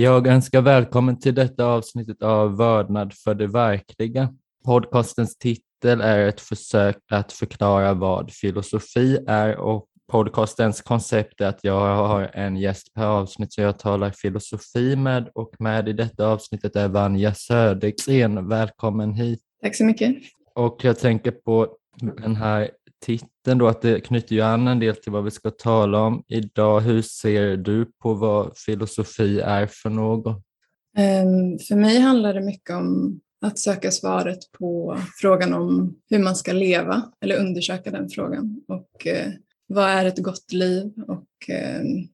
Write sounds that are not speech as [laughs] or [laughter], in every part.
Jag önskar välkommen till detta avsnittet av Vördnad för det verkliga. Podcastens titel är ett försök att förklara vad filosofi är och podcastens koncept är att jag har en gäst per avsnitt som jag talar filosofi med och med i detta avsnittet är Vanja Södergren. Välkommen hit. Tack så mycket. Och jag tänker på den här titeln då, att det knyter ju an en del till vad vi ska tala om idag. Hur ser du på vad filosofi är för något? Ehm, för mig handlar det mycket om att söka svaret på frågan om hur man ska leva, eller undersöka den frågan. Och eh, vad är ett gott liv och ehm,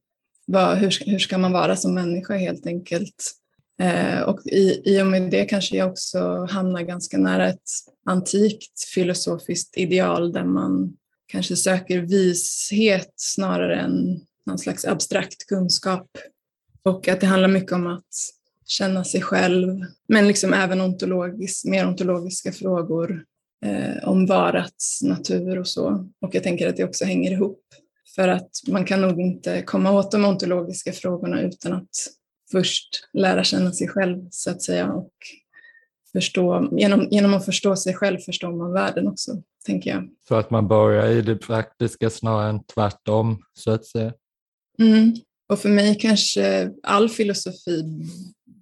vad, hur, hur ska man vara som människa helt enkelt. Eh, och i, i och med det kanske jag också hamnar ganska nära ett antikt filosofiskt ideal där man kanske söker vishet snarare än någon slags abstrakt kunskap. Och att det handlar mycket om att känna sig själv, men liksom även ontologisk, mer ontologiska frågor eh, om varats natur och så. Och jag tänker att det också hänger ihop. För att man kan nog inte komma åt de ontologiska frågorna utan att först lära känna sig själv så att säga och förstå, genom, genom att förstå sig själv förstår man världen också, tänker jag. Så att man börjar i det praktiska snarare än tvärtom, så att säga. Mm. Och för mig kanske all filosofi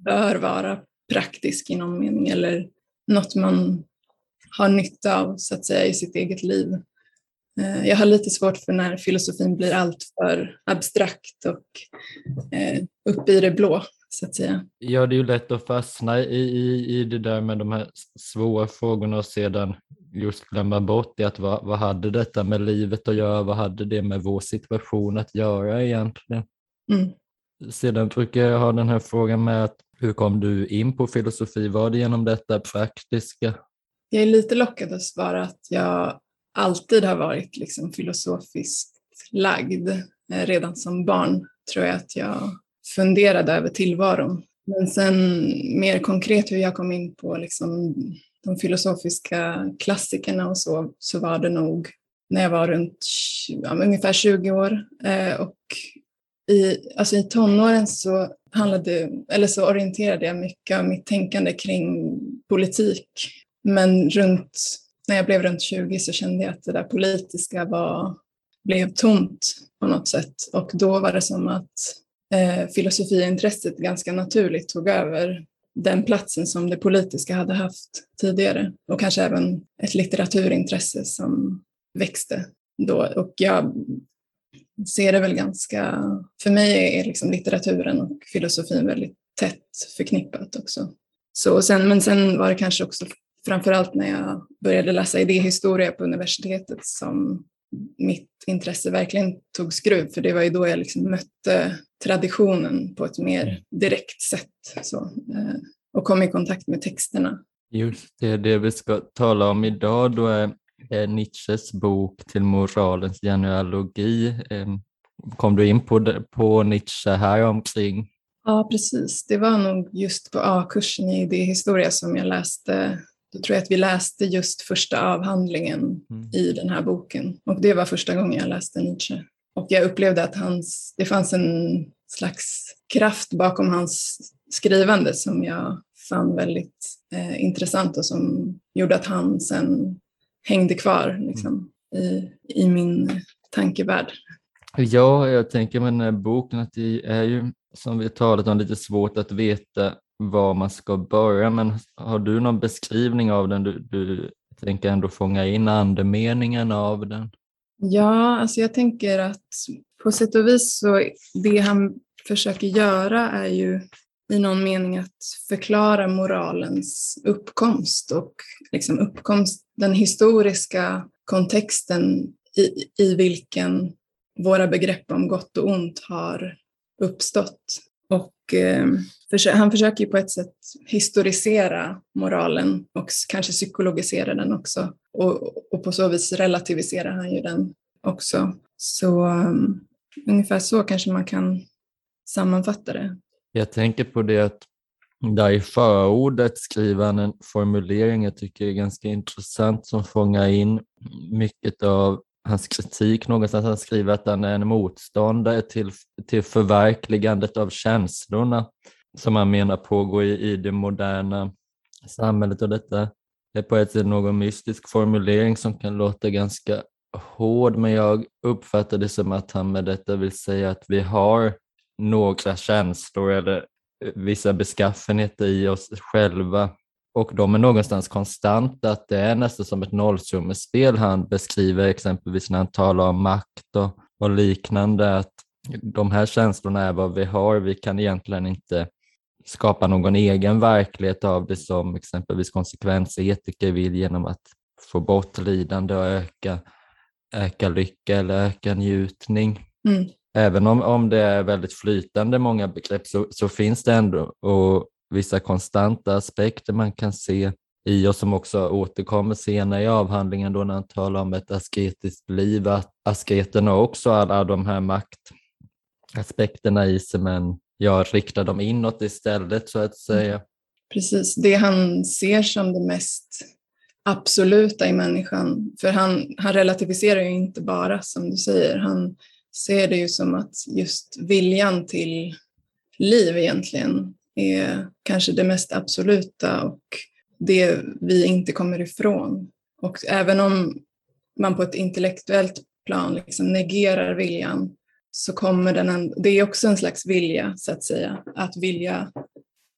bör vara praktisk i någon mening, eller något man har nytta av, så att säga, i sitt eget liv. Eh, jag har lite svårt för när filosofin blir alltför abstrakt och eh, uppe i det blå så att säga. Ja, det är ju lätt att fastna i, i, i det där med de här svåra frågorna och sedan just glömma bort det att vad, vad hade detta med livet att göra? Vad hade det med vår situation att göra egentligen? Mm. Sedan brukar jag ha den här frågan med att hur kom du in på filosofi? Var det genom detta praktiska? Jag är lite lockad att svara att jag alltid har varit liksom filosofiskt lagd. Eh, redan som barn tror jag att jag funderade över tillvaron. Men sen mer konkret hur jag kom in på liksom de filosofiska klassikerna och så, så var det nog när jag var runt ja, ungefär 20 år. Eh, och i, alltså i tonåren så, handlade, eller så orienterade jag mycket av mitt tänkande kring politik. Men runt, när jag blev runt 20 så kände jag att det där politiska var, blev tomt på något sätt. Och då var det som att eh, filosofiintresset ganska naturligt tog över den platsen som det politiska hade haft tidigare och kanske även ett litteraturintresse som växte då. Och jag ser det väl ganska, för mig är liksom litteraturen och filosofin väldigt tätt förknippat också. Så sen, men sen var det kanske också framförallt när jag började läsa idéhistoria på universitetet som mitt intresse verkligen tog skruv, för det var ju då jag liksom mötte traditionen på ett mer mm. direkt sätt så, eh, och kom i kontakt med texterna. Just det, det vi ska tala om idag då är Nietzsches bok Till moralens genealogi. Kom du in på, på Nietzsche här omkring? Ja, precis. Det var nog just på A-kursen i idéhistoria som jag läste då tror jag att vi läste just första avhandlingen mm. i den här boken och det var första gången jag läste Nietzsche. Och jag upplevde att hans, det fanns en slags kraft bakom hans skrivande som jag fann väldigt eh, intressant och som gjorde att han sen hängde kvar liksom, i, i min tankevärld. Ja, jag tänker med den här boken att det är ju som vi talat om lite svårt att veta var man ska börja, men har du någon beskrivning av den? Du, du tänker ändå fånga in andemeningen av den? Ja, alltså jag tänker att på sätt och vis så det han försöker göra är ju i någon mening att förklara moralens uppkomst och liksom uppkomst, den historiska kontexten i, i vilken våra begrepp om gott och ont har uppstått. Och eh, han försöker ju på ett sätt historisera moralen och kanske psykologisera den också. Och, och på så vis relativiserar han ju den också. Så um, ungefär så kanske man kan sammanfatta det. Jag tänker på det att där i förordet skriver han en formulering jag tycker är ganska intressant som fångar in mycket av hans kritik någonstans. Han skriver att han är en motståndare till, till förverkligandet av känslorna. som han menar pågår i, i det moderna samhället och detta är på ett sätt någon mystisk formulering som kan låta ganska hård, men jag uppfattar det som att han med detta vill säga att vi har några känslor eller vissa beskaffenheter i oss själva och de är någonstans konstanta, att det är nästan som ett nollsummespel han beskriver exempelvis när han talar om makt och, och liknande, att de här känslorna är vad vi har, vi kan egentligen inte skapa någon egen verklighet av det som exempelvis konsekvensetiker vill genom att få bort lidande och öka, öka lycka eller öka njutning. Mm. Även om, om det är väldigt flytande många begrepp så, så finns det ändå och vissa konstanta aspekter man kan se i och som också återkommer senare i avhandlingen då när han talar om ett asketiskt liv, att asketerna har också alla de här maktaspekterna i sig men jag riktar dem inåt istället så att säga. Mm. Precis, det han ser som det mest absoluta i människan, för han, han relativiserar ju inte bara som du säger, han ser det ju som att just viljan till liv egentligen är kanske det mest absoluta och det vi inte kommer ifrån. Och även om man på ett intellektuellt plan liksom negerar viljan så kommer den, en, det är också en slags vilja så att säga, att vilja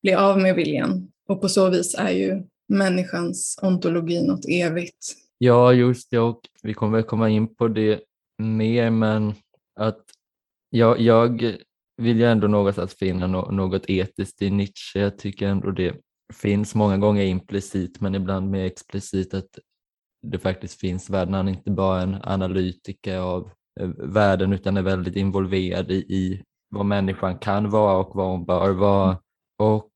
bli av med viljan. Och på så vis är ju människans ontologi något evigt. Ja, just det, och vi kommer väl komma in på det mer, men att jag, jag vill ju ändå någonstans finna något etiskt i Nietzsche. Jag tycker ändå det finns många gånger implicit, men ibland mer explicit att det faktiskt finns värden. Han är inte bara en analytiker av Eh, världen utan är väldigt involverad i, i vad människan kan vara och vad hon bör vara. Och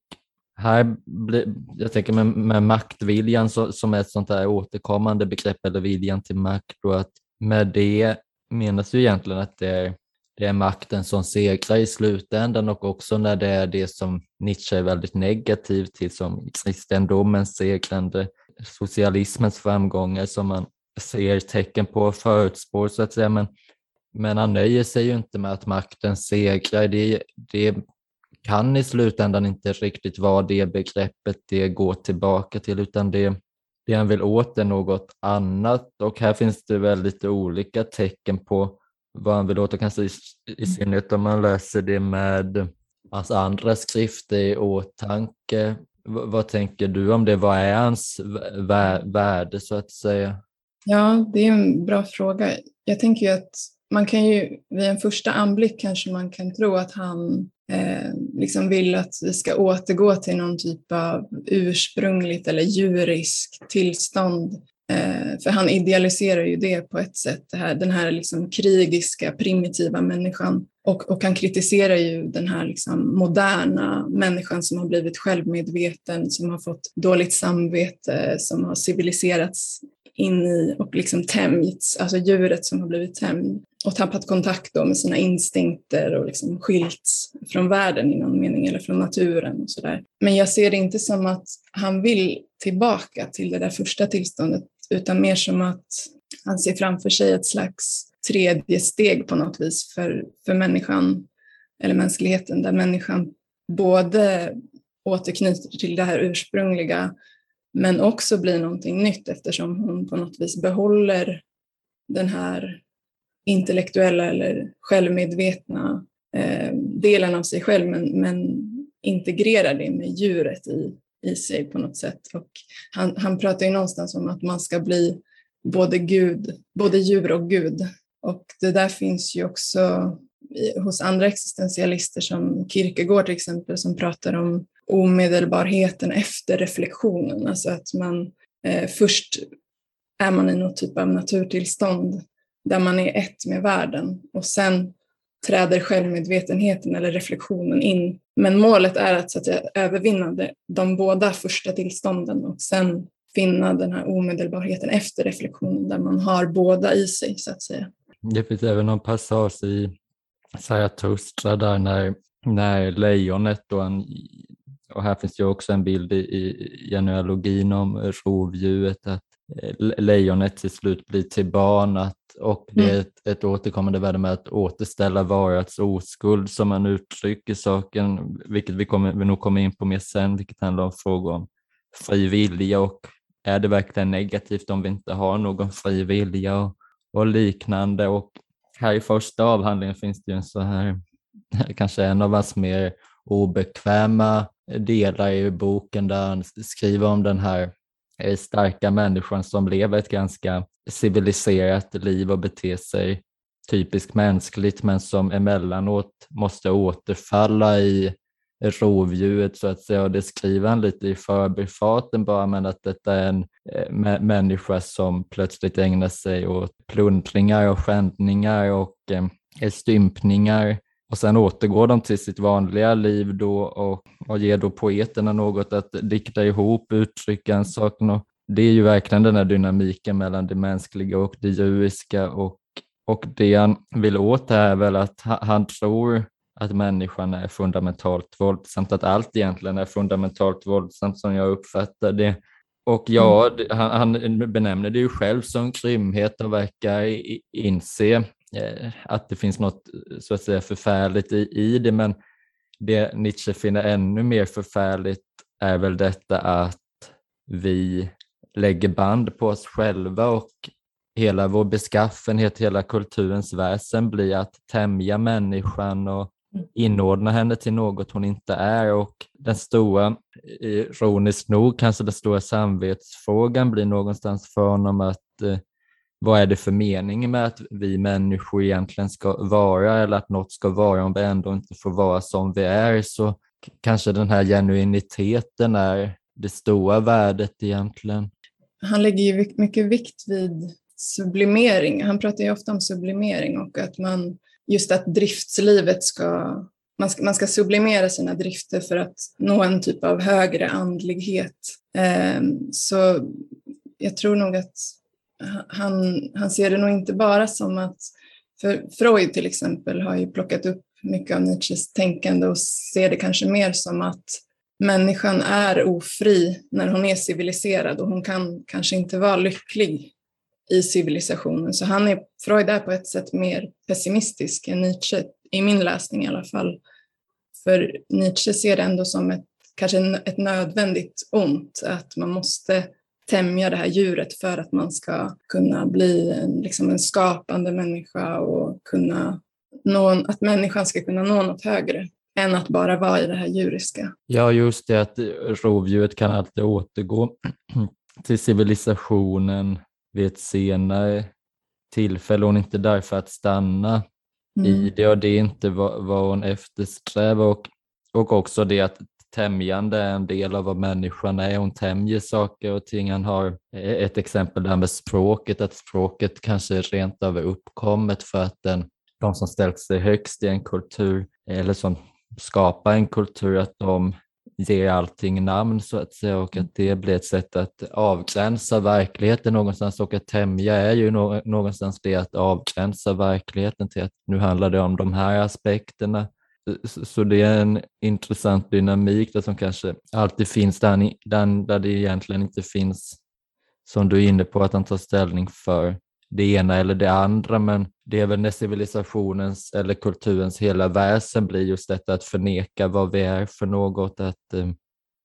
här blir, jag tänker med, med maktviljan så, som är ett sånt här återkommande begrepp eller viljan till makt och att med det menas ju egentligen att det är, det är makten som segrar i slutändan och också när det är det som Nietzsche är väldigt negativ till som kristendomens segrande, socialismens framgångar som man ser tecken på och förutspår så att säga. Men men han nöjer sig ju inte med att makten segrar. Det, det kan i slutändan inte riktigt vara det begreppet det går tillbaka till, utan det, det han vill åt är något annat. Och här finns det väl lite olika tecken på vad han vill åt, kanske i, i synnerhet om man läser det med hans andra skrifter i åtanke. V vad tänker du om det? Vad är hans värde så att säga? Ja, det är en bra fråga. Jag tänker ju att man kan ju vid en första anblick kanske man kan tro att han eh, liksom vill att vi ska återgå till någon typ av ursprungligt eller djuriskt tillstånd. Eh, för han idealiserar ju det på ett sätt, det här, den här liksom krigiska, primitiva människan. Och, och han kritiserar ju den här liksom moderna människan som har blivit självmedveten, som har fått dåligt samvete, som har civiliserats in i och liksom tämjts, alltså djuret som har blivit tämjt och tappat kontakt med sina instinkter och liksom skilts från världen i någon mening eller från naturen och sådär. Men jag ser det inte som att han vill tillbaka till det där första tillståndet utan mer som att han ser framför sig ett slags tredje steg på något vis för, för människan eller mänskligheten där människan både återknyter till det här ursprungliga men också blir någonting nytt eftersom hon på något vis behåller den här intellektuella eller självmedvetna eh, delen av sig själv men, men integrerar det med djuret i, i sig på något sätt. Och han, han pratar ju någonstans om att man ska bli både, Gud, både djur och Gud. Och det där finns ju också hos andra existentialister som Kierkegaard till exempel som pratar om omedelbarheten efter reflektionen. Alltså att man eh, först är man i något typ av naturtillstånd där man är ett med världen och sen träder självmedvetenheten eller reflektionen in. Men målet är att, så att säga, övervinna de, de båda första tillstånden och sen finna den här omedelbarheten efter reflektionen där man har båda i sig så att säga. Det finns även någon passage i Zarathustra där när, när lejonet och en och här finns ju också en bild i, genealogin om rovdjuret, att lejonet till slut blir till barn och det är mm. ett, ett återkommande värde med att återställa varats oskuld som man uttrycker saken, vilket vi, kommer, vi nog kommer in på mer sen, vilket handlar om frågor om fri vilja och är det verkligen negativt om vi inte har någon fri vilja och, och liknande. Och här i första avhandlingen finns det ju en så här, [laughs] kanske en av hans mer obekväma delar i boken där han skriver om den här starka människan som lever ett ganska civiliserat liv och beter sig typiskt mänskligt men som emellanåt måste återfalla i rovdjuret så att säga. Och det skriver han lite i förbifarten bara men att detta är en eh, människa som plötsligt ägnar sig åt plundringar och skändningar och eh, stympningar och sen återgår de till sitt vanliga liv då och, och ger då poeterna något att dikta ihop, uttrycka en sak. Det är ju verkligen den här dynamiken mellan det mänskliga och det djuriska och, och det han vill åt är väl att han tror att människan är fundamentalt våldsamt, att allt egentligen är fundamentalt våldsamt som jag uppfattar det. Och ja, mm. han, han benämner det ju själv som grymhet och verkar inse att det finns något så att säga förfärligt i, i det, men det Nietzsche finner ännu mer förfärligt är väl detta att vi lägger band på oss själva och hela vår beskaffenhet, hela kulturens väsen blir att tämja människan och mm. inordna henne till något hon inte är och den stora, ironiskt nog, kanske den stora samvetsfrågan blir någonstans för honom att eh, vad är det för mening med att vi människor egentligen ska vara eller att något ska vara om vi ändå inte får vara som vi är så kanske den här genuiniteten är det stora värdet egentligen. Han lägger ju mycket vikt vid sublimering. Han pratar ju ofta om sublimering och att man just att driftslivet ska man ska, man ska sublimera sina drifter för att nå en typ av högre andlighet. Ehm, så jag tror nog att han, han ser det nog inte bara som att, för Freud till exempel har ju plockat upp mycket av Nietzsches tänkande och ser det kanske mer som att människan är ofri när hon är civiliserad och hon kan kanske inte vara lycklig i civilisationen. Så han är, Freud är på ett sätt mer pessimistisk än Nietzsche, i min läsning i alla fall. För Nietzsche ser det ändå som ett, kanske ett nödvändigt ont, att man måste tämja det här djuret för att man ska kunna bli en, liksom en skapande människa och kunna nå, att människan ska kunna nå något högre än att bara vara i det här djuriska. Ja, just det att rovdjuret kan alltid återgå till civilisationen vid ett senare tillfälle. Hon är inte där för att stanna mm. i det och det är inte vad, vad hon eftersträvar. Och, och också det att tämjande är en del av vad människan är. Hon tämjer saker och ting. Han har ett exempel där med språket, att språket kanske rent av är uppkommet för att den, de som ställt sig högst i en kultur eller som skapar en kultur, att de ger allting namn så att säga och att det blir ett sätt att avgränsa verkligheten någonstans och att tämja är ju någonstans det att avgränsa verkligheten till att nu handlar det om de här aspekterna så det är en intressant dynamik där som kanske alltid finns där, där det egentligen inte finns, som du är inne på, att han tar ställning för det ena eller det andra, men det är väl när civilisationens eller kulturens hela väsen blir just detta att förneka vad vi är för något, att eh,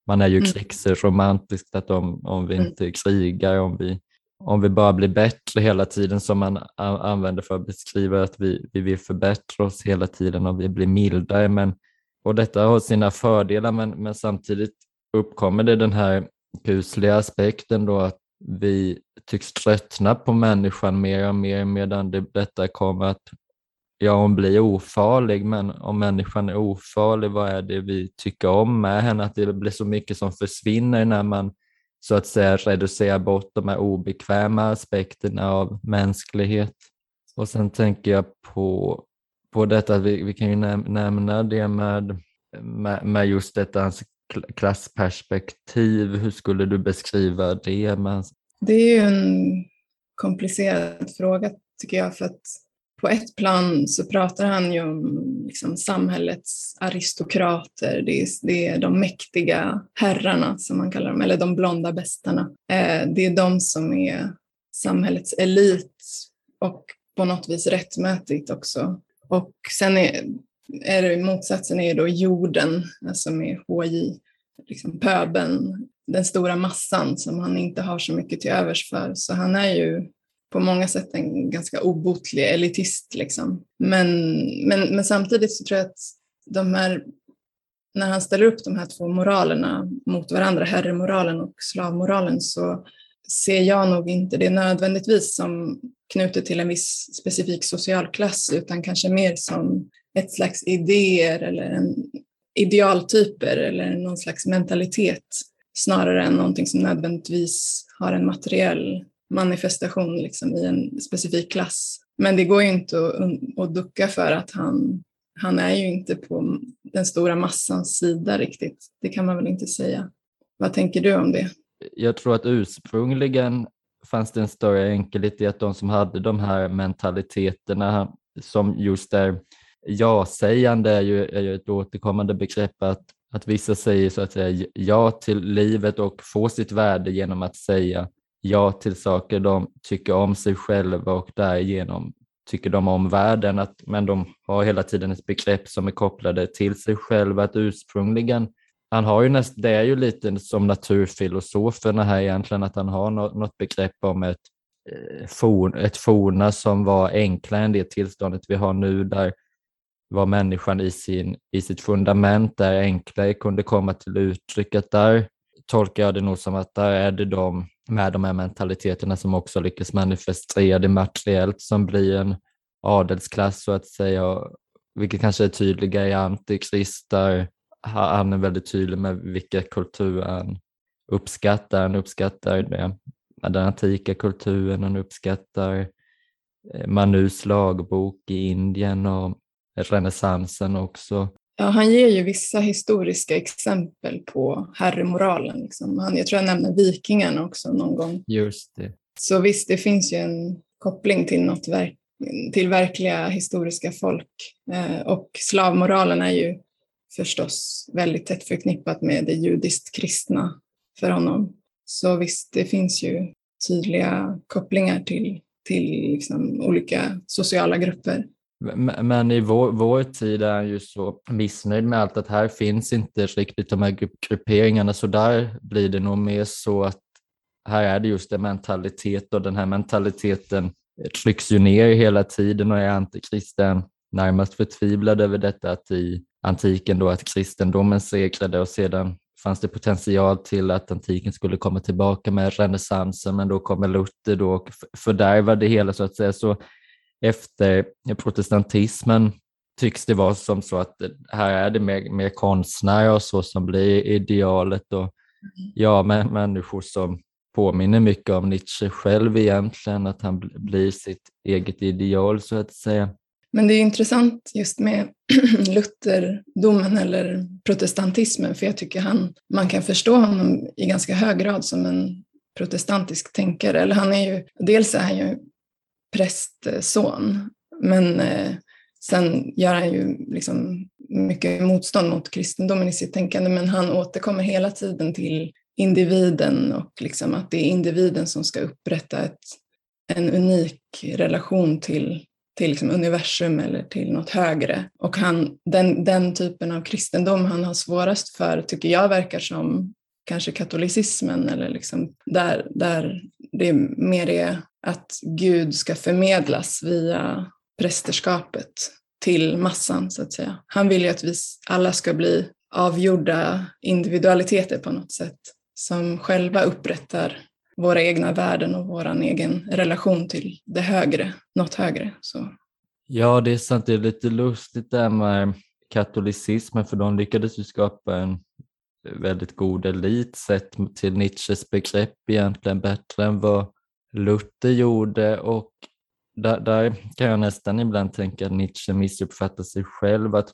man är ju mm. krigsromantisk, att om, om vi mm. inte krigar, om vi om vi bara blir bättre hela tiden som man använder för att beskriva att vi, vi vill förbättra oss hela tiden och vi blir mildare. Men, och detta har sina fördelar men, men samtidigt uppkommer det den här kusliga aspekten då att vi tycks tröttna på människan mer och mer medan det, detta kommer att ja, hon blir ofarlig, men om människan är ofarlig, vad är det vi tycker om med henne? Att det blir så mycket som försvinner när man så att säga reducera bort de här obekväma aspekterna av mänsklighet. Och sen tänker jag på, på detta, vi, vi kan ju näm nämna det med, med, med just detta klassperspektiv. Hur skulle du beskriva det? Det är ju en komplicerad fråga tycker jag för att på ett plan så pratar han ju om liksom samhällets aristokrater, det är, det är de mäktiga herrarna som man kallar dem, eller de blonda bästarna. Eh, det är de som är samhällets elit och på något vis rättmätigt också. Och sen är, är det, motsatsen är då jorden, alltså med HJ, liksom pöben, den stora massan som han inte har så mycket till övers för. Så han är ju på många sätt en ganska obotlig elitist. Liksom. Men, men, men samtidigt så tror jag att de här, när han ställer upp de här två moralerna mot varandra, herremoralen och slavmoralen, så ser jag nog inte det nödvändigtvis som knutet till en viss specifik socialklass utan kanske mer som ett slags idéer eller en idealtyper eller någon slags mentalitet snarare än någonting som nödvändigtvis har en materiell manifestation liksom i en specifik klass. Men det går ju inte att, att ducka för att han, han är ju inte på den stora massans sida riktigt. Det kan man väl inte säga. Vad tänker du om det? Jag tror att ursprungligen fanns det en större enkelhet i att de som hade de här mentaliteterna som just är ja-sägande är ju, är ju ett återkommande begrepp att, att vissa säger så att säga ja till livet och får sitt värde genom att säga ja till saker de tycker om sig själva och därigenom tycker de om världen, att, men de har hela tiden ett begrepp som är kopplade till sig själva, att ursprungligen han har ju näst, det är ju lite som naturfilosoferna här egentligen, att han har något, något begrepp om ett, eh, for, ett forna som var enklare än det tillståndet vi har nu, där var människan i, sin, i sitt fundament där enklare kunde komma till uttryck. Att där tolkar jag det nog som att där är det de med de här mentaliteterna som också lyckas manifestera det materiellt som blir en adelsklass så att säga, vilket kanske är tydligare i Antikrist där han är väldigt tydlig med vilka kulturer han uppskattar. Han uppskattar det, den antika kulturen, han uppskattar eh, Manus lagbok i Indien och renässansen också. Ja, han ger ju vissa historiska exempel på herremoralen. Liksom. Han, jag tror jag nämner vikingarna också någon gång. Just det. Så visst, det finns ju en koppling till, något verk, till verkliga historiska folk. Eh, och slavmoralen är ju förstås väldigt tätt förknippat med det judiskt kristna för honom. Så visst, det finns ju tydliga kopplingar till, till liksom olika sociala grupper. Men i vår, vår tid är han ju så missnöjd med allt att här finns inte riktigt de här grupperingarna så där blir det nog mer så att här är det just en mentalitet och den här mentaliteten trycks ju ner hela tiden och är antikristen närmast förtvivlad över detta att i antiken då att kristendomen segrade och sedan fanns det potential till att antiken skulle komma tillbaka med renässansen men då kommer Luther då och fördärvar det hela så att säga. Så efter protestantismen tycks det vara som så att här är det mer, mer konstnärer och så som blir idealet och mm. ja, människor som påminner mycket om Nietzsche själv egentligen, att han blir sitt eget ideal så att säga. Men det är intressant just med [clears throat] Lutherdomen eller protestantismen, för jag tycker han, man kan förstå honom i ganska hög grad som en protestantisk tänkare. Eller han är ju, dels är han ju prästson. Men eh, sen gör han ju liksom mycket motstånd mot kristendomen i sitt tänkande, men han återkommer hela tiden till individen och liksom att det är individen som ska upprätta ett, en unik relation till, till liksom universum eller till något högre. Och han, den, den typen av kristendom han har svårast för tycker jag verkar som kanske katolicismen eller liksom där, där det är mer det att Gud ska förmedlas via prästerskapet till massan så att säga. Han vill ju att vi alla ska bli avgjorda individualiteter på något sätt som själva upprättar våra egna värden och vår egen relation till det högre, något högre. Så. Ja, det är sant. Det är lite lustigt det här med katolicismen för de lyckades ju skapa en väldigt god elit sett till Nietzsches begrepp egentligen bättre än vad Luther gjorde. Och där, där, kan jag nästan ibland tänka att Nietzsche missuppfattar sig själv. Att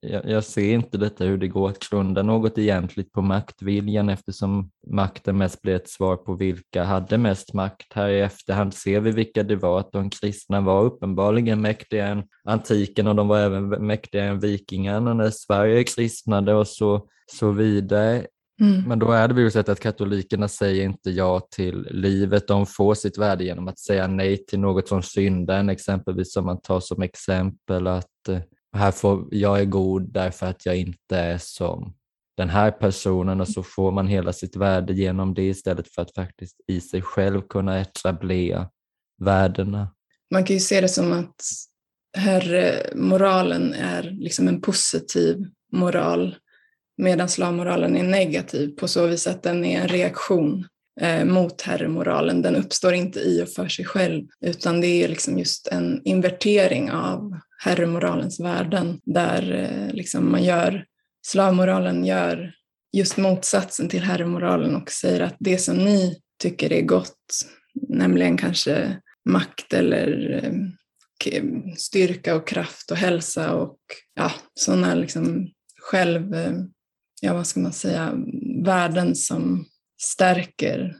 jag, jag, ser inte detta hur det går att grunda något egentligt på maktviljan eftersom makten mest blir ett svar på vilka hade mest makt. Här i efterhand ser vi vilka det var, att de kristna var uppenbarligen mäktigare än antiken och de var även mäktigare än vikingarna när Sverige kristnade och så, så vidare. Mm. Men då är det så att katolikerna säger inte ja till livet. De får sitt värde genom att säga nej till något som synden, exempelvis som man tar som exempel att eh, här får, jag är god därför att jag inte är som den här personen och så får man hela sitt värde genom det istället för att faktiskt i sig själv kunna etablera värdena. Man kan ju se det som att herrmoralen är liksom en positiv moral medan slavmoralen är negativ på så vis att den är en reaktion eh, mot herremoralen. Den uppstår inte i och för sig själv utan det är liksom just en invertering av herremoralens värden där eh, liksom man gör, slavmoralen gör just motsatsen till herremoralen och säger att det som ni tycker är gott, nämligen kanske makt eller eh, styrka och kraft och hälsa och ja, sådana liksom själv eh, ja vad ska man säga, värden som stärker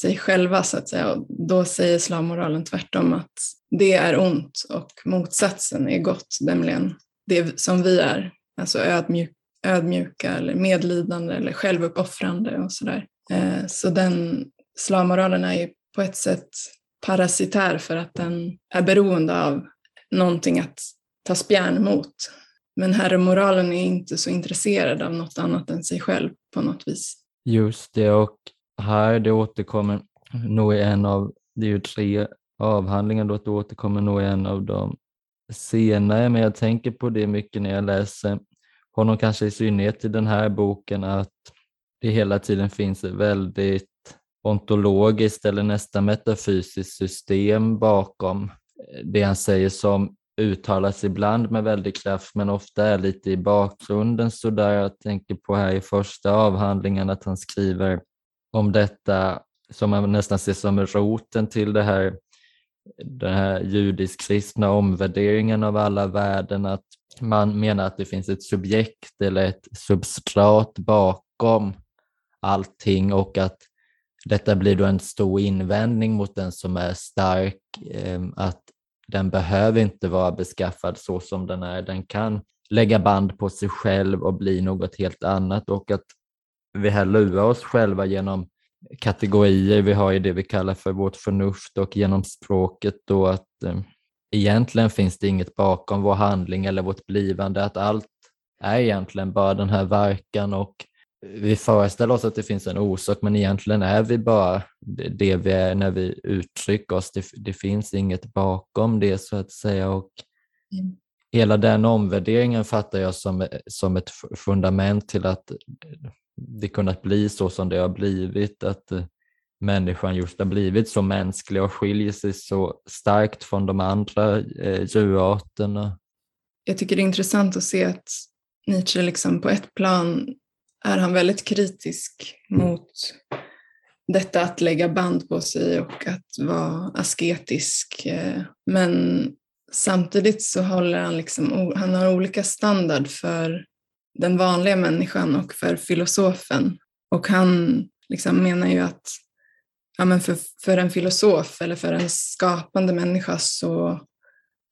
sig själva så att säga. Och då säger slavmoralen tvärtom att det är ont och motsatsen är gott, nämligen det som vi är, alltså ödmjuk, ödmjuka eller medlidande eller självuppoffrande och sådär. Eh, så den slavmoralen är ju på ett sätt parasitär för att den är beroende av någonting att ta spjärn mot. Men herremoralen är inte så intresserad av något annat än sig själv på något vis. Just det, och här det återkommer nog i en av, det är ju tre avhandlingar då, det återkommer nog i en av dem senare, men jag tänker på det mycket när jag läser honom, kanske i synnerhet i den här boken, att det hela tiden finns ett väldigt ontologiskt eller nästan metafysiskt system bakom det han säger som uttalas ibland med väldig kraft men ofta är lite i bakgrunden så där jag tänker på här i första avhandlingen att han skriver om detta som man nästan ser som roten till det här, den här judisk-kristna omvärderingen av alla värden, att man menar att det finns ett subjekt eller ett substrat bakom allting och att detta blir då en stor invändning mot den som är stark, eh, att den behöver inte vara beskaffad så som den är. Den kan lägga band på sig själv och bli något helt annat och att vi här lurar oss själva genom kategorier vi har i det vi kallar för vårt förnuft och genom språket då att eh, egentligen finns det inget bakom vår handling eller vårt blivande, att allt är egentligen bara den här verkan och vi föreställer oss att det finns en orsak men egentligen är vi bara det vi är när vi uttrycker oss. Det, det finns inget bakom det så att säga. Och mm. Hela den omvärderingen fattar jag som, som ett fundament till att det kunnat bli så som det har blivit. Att människan just har blivit så mänsklig och skiljer sig så starkt från de andra eh, djurarterna. Jag tycker det är intressant att se att Nietzsche liksom på ett plan är han väldigt kritisk mot detta att lägga band på sig och att vara asketisk. Eh, men samtidigt så håller han liksom, han har olika standard för den vanliga människan och för filosofen. Och han liksom menar ju att ja, men för, för en filosof eller för en skapande människa så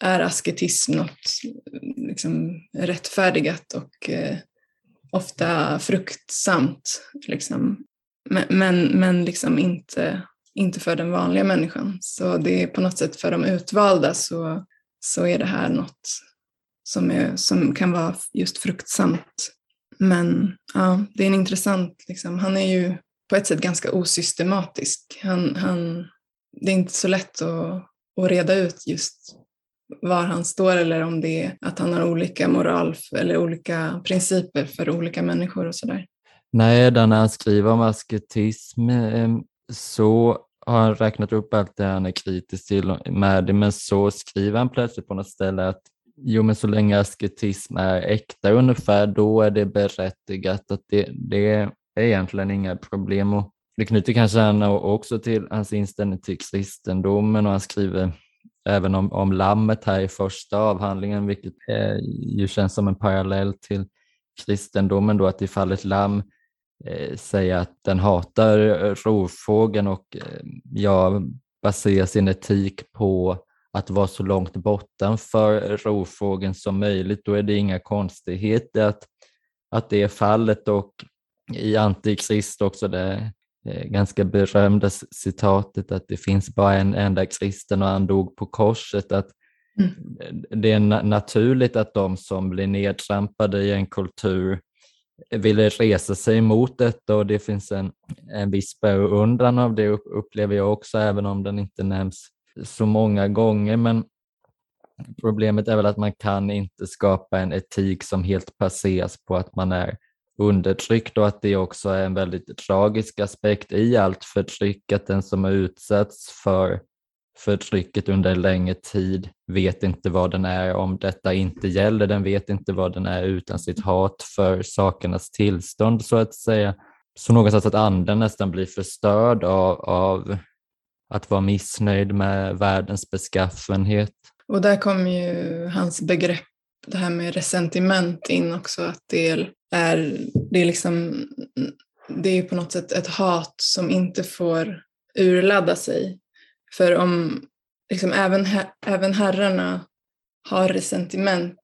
är asketism något liksom rättfärdigat och eh, ofta fruktsamt. Liksom. Men, men, men liksom inte, inte för den vanliga människan. Så det är på något sätt för de utvalda så, så är det här något som, är, som kan vara just fruktsamt. Men ja, det är en intressant, liksom, han är ju på ett sätt ganska osystematisk. Han, han, det är inte så lätt att, att reda ut just var han står eller om det är att han har olika moral eller olika principer för olika människor och sådär. Nej, när han skriver om asketism ehm, så har han räknat upp allt det han är kritisk till med det, men så skriver han plötsligt på något ställe att jo, men så länge asketism är äkta ungefär, då är det berättigat. att det, det är egentligen inga problem. Och det knyter kanske han också till hans inställning till kristendomen och han skriver även om, om lammet här i första avhandlingen, vilket eh, ju känns som en parallell till kristendomen då, att i fallet lamm eh, säga att den hatar eh, rovfågeln och eh, ja, baserar sin etik på att vara så långt bortanför rovfågeln som möjligt, då är det inga konstigheter att, att det är fallet. Och i Antikrist också det ganska berömda citatet att det finns bara en enda kristen och han dog på korset, att mm. det är naturligt att de som blir nedtrampade i en kultur vill resa sig emot detta och det finns en, en viss beundran av det upplever jag också, även om den inte nämns så många gånger. Men problemet är väl att man kan inte skapa en etik som helt baseras på att man är undertryckt och att det också är en väldigt tragisk aspekt i allt förtryck, att den som har utsatts för förtrycket under en längre tid vet inte vad den är om detta inte gäller. Den vet inte vad den är utan sitt hat för sakernas tillstånd så att säga. Så någonstans att anden nästan blir förstörd av, av att vara missnöjd med världens beskaffenhet. Och där kommer ju hans begrepp, det här med resentiment in också, att det är, det är liksom, det är på något sätt ett hat som inte får urladda sig. För om liksom, även, även herrarna har resentiment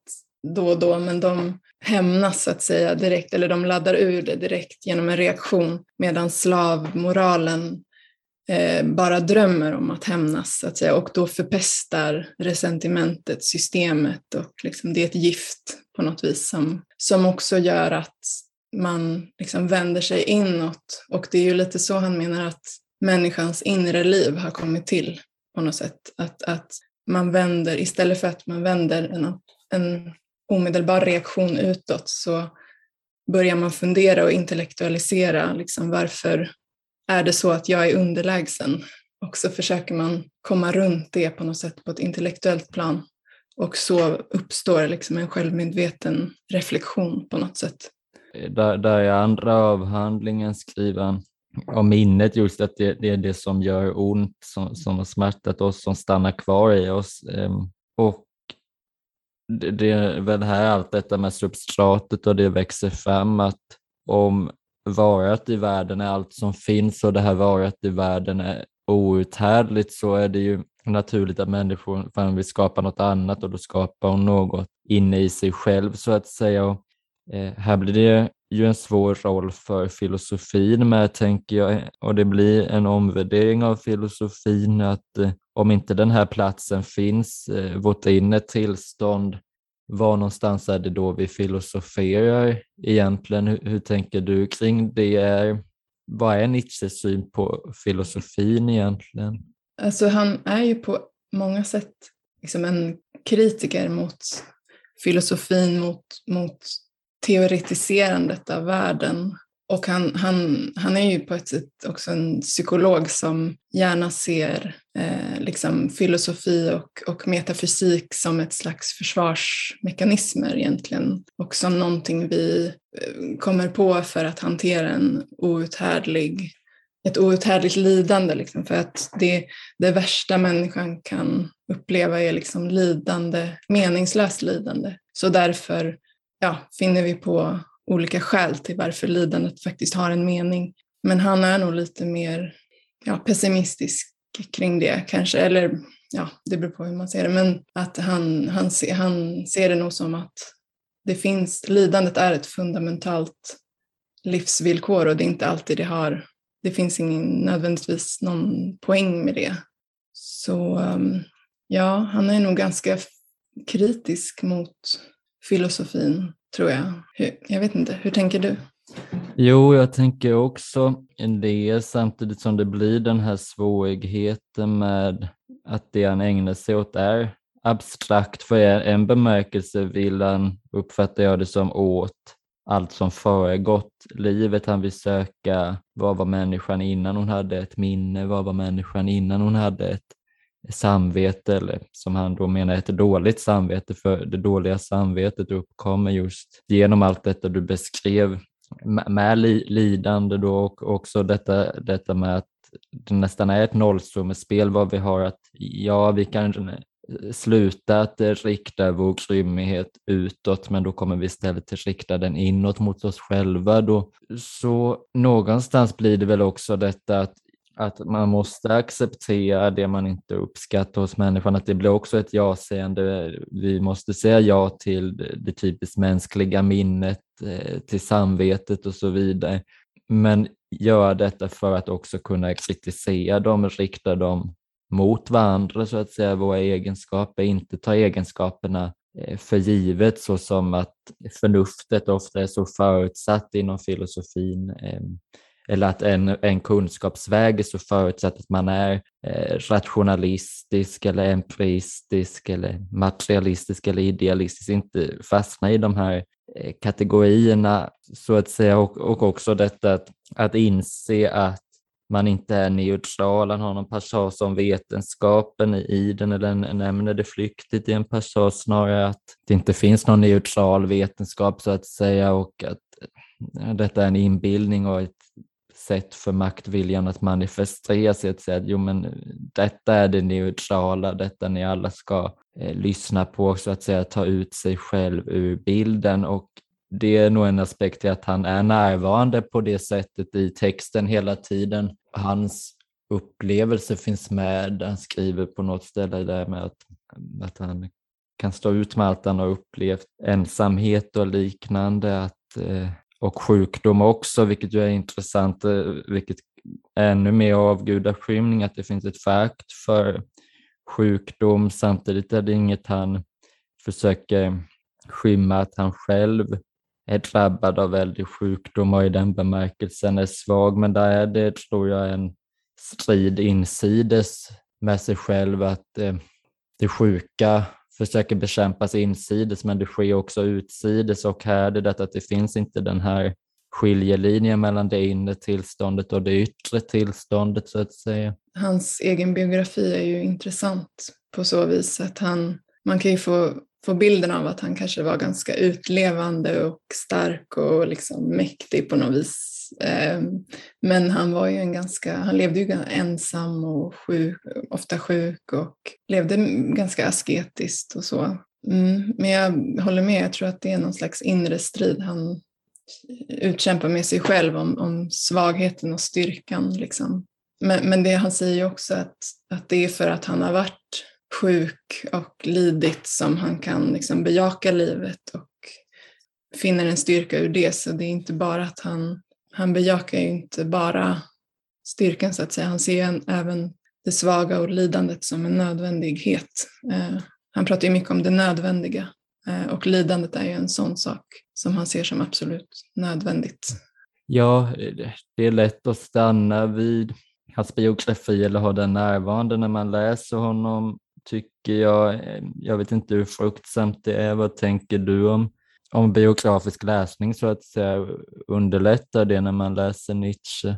då och då, men de hämnas så att säga direkt, eller de laddar ur det direkt genom en reaktion, medan slavmoralen Eh, bara drömmer om att hämnas, så att säga, och då förpestar resentimentet systemet och liksom, det är ett gift på något vis som, som också gör att man liksom vänder sig inåt. Och det är ju lite så han menar att människans inre liv har kommit till på något sätt. Att, att man vänder, istället för att man vänder en, en omedelbar reaktion utåt så börjar man fundera och intellektualisera liksom varför är det så att jag är underlägsen? Och så försöker man komma runt det på något sätt på ett intellektuellt plan. Och så uppstår liksom en självmedveten reflektion på något sätt. Där, där i andra avhandlingen skriver han om minnet just att det, det, är det som gör ont, som, som har smärtat oss, som stannar kvar i oss. Ehm, och det, det är väl här allt detta med substratet och det växer fram att om varat i världen är allt som finns och det här varat i världen är outhärdligt så är det ju naturligt att människor vill skapa något annat och då skapar hon något inne i sig själv så att säga. Och, eh, här blir det ju en svår roll för filosofin med, tänker jag, och det blir en omvärdering av filosofin att eh, om inte den här platsen finns, eh, vårt inre tillstånd, var någonstans är det då vi filosoferar egentligen? Hur, hur tänker du kring det? Är, vad är Nietzsches syn på filosofin egentligen? Alltså han är ju på många sätt liksom en kritiker mot filosofin, mot, mot teoretiserandet av världen. Och han, han, han är ju på ett sätt också en psykolog som gärna ser eh, liksom filosofi och, och metafysik som ett slags försvarsmekanismer egentligen. Och som någonting vi eh, kommer på för att hantera en outhärdlig, ett outhärdligt lidande. Liksom, för att det, det värsta människan kan uppleva är liksom lidande, meningslöst lidande. Så därför ja, finner vi på olika skäl till varför lidandet faktiskt har en mening. Men han är nog lite mer ja, pessimistisk kring det kanske, eller ja, det beror på hur man ser det, men att han, han, se, han ser det nog som att det finns, lidandet är ett fundamentalt livsvillkor och det är inte alltid det har, det finns ingen nödvändigtvis någon poäng med det. Så um, ja, han är nog ganska kritisk mot filosofin, tror jag. Jag vet inte, hur tänker du? Jo, jag tänker också det samtidigt som det blir den här svårigheten med att det han ägnar sig åt är abstrakt. För en bemärkelse vill han, uppfattar jag det som, åt allt som föregått livet. Han vill söka vad var människan innan hon hade ett minne, vad var människan innan hon hade ett samvete, eller som han då menar ett dåligt samvete, för det dåliga samvetet uppkommer just genom allt detta du beskrev med lidande då och också detta, detta med att det nästan är ett nollsummespel vad vi har att ja, vi kan sluta att rikta vår grymhet utåt, men då kommer vi istället att rikta den inåt mot oss själva. Då. Så någonstans blir det väl också detta att att man måste acceptera det man inte uppskattar hos människan, att det blir också ett ja-sägande. Vi måste säga ja till det typiskt mänskliga minnet, eh, till samvetet och så vidare. Men göra detta för att också kunna kritisera dem, rikta dem mot varandra, så att säga, våra egenskaper, inte ta egenskaperna eh, för givet så som att förnuftet ofta är så förutsatt inom filosofin eh, eller att en, en kunskapsväg är så förutsatt att man är eh, rationalistisk eller empiristisk eller materialistisk eller idealistisk, inte fastna i de här eh, kategorierna så att säga. Och, och också detta att, att inse att man inte är neutral, han har någon passage om vetenskapen i den eller nämner det flyktigt i en passage snarare att det inte finns någon neutral vetenskap så att säga och att eh, detta är en inbildning och ett sätt för maktviljan att manifestera sig, att säga att jo, men detta är det neutrala, detta ni alla ska eh, lyssna på, så att säga ta ut sig själv ur bilden. Och det är nog en aspekt i att han är närvarande på det sättet i texten hela tiden. Hans upplevelse finns med, han skriver på något ställe där med att, att han kan stå ut med allt han har upplevt, ensamhet och liknande, att eh, och sjukdom också, vilket ju är intressant, eh, vilket är ännu mer avgudaskymning, att det finns ett fakt för sjukdom. Samtidigt är det inget han försöker skymma att han själv är drabbad av väldig sjukdom och i den bemärkelsen är svag, men där är det, tror jag, en strid insides med sig själv att eh, det sjuka försöker bekämpas insides men det sker också utsides och här är det detta att det finns inte den här skiljelinjen mellan det inre tillståndet och det yttre tillståndet så att säga. Hans egen biografi är ju intressant på så vis att han, man kan ju få, få bilden av att han kanske var ganska utlevande och stark och liksom mäktig på något vis Ehm, men han var ju en ganska, han levde ju ensam och sjuk, ofta sjuk och levde ganska asketiskt och så. Mm, men jag håller med, jag tror att det är någon slags inre strid han utkämpar med sig själv om, om svagheten och styrkan. Liksom. Men, men det han säger ju också att, att det är för att han har varit sjuk och lidit som han kan liksom bejaka livet och finner en styrka ur det. Så det är inte bara att han han bejakar ju inte bara styrkan så att säga, han ser en, även det svaga och lidandet som en nödvändighet. Eh, han pratar ju mycket om det nödvändiga eh, och lidandet är ju en sån sak som han ser som absolut nödvändigt. Ja, det är lätt att stanna vid hans biografi eller ha den närvarande när man läser honom, tycker jag. Jag vet inte hur fruktsamt det är. Vad tänker du om om biografisk läsning så att säga, underlättar det när man läser Nietzsche?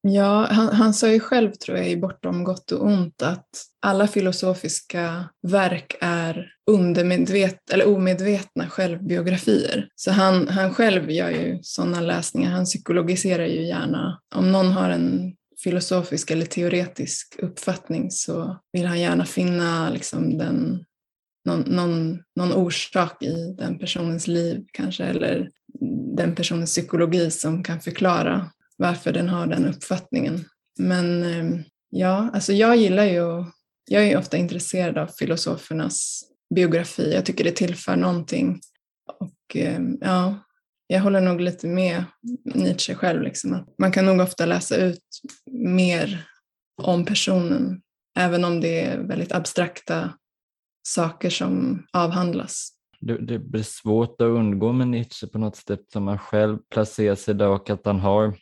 Ja, han, han sa ju själv tror jag i Bortom gott och ont att alla filosofiska verk är undermedvet eller omedvetna självbiografier. Så han, han själv gör ju sådana läsningar, han psykologiserar ju gärna. Om någon har en filosofisk eller teoretisk uppfattning så vill han gärna finna liksom den någon, någon, någon orsak i den personens liv kanske eller den personens psykologi som kan förklara varför den har den uppfattningen. Men ehm, ja, alltså jag gillar ju, jag är ofta intresserad av filosofernas biografi. Jag tycker det tillför någonting. Och ehm, ja, jag håller nog lite med Nietzsche själv. Liksom, att man kan nog ofta läsa ut mer om personen, även om det är väldigt abstrakta saker som avhandlas. Det, det blir svårt att undgå med Nietzsche på något sätt som man själv placerar sig där och att han har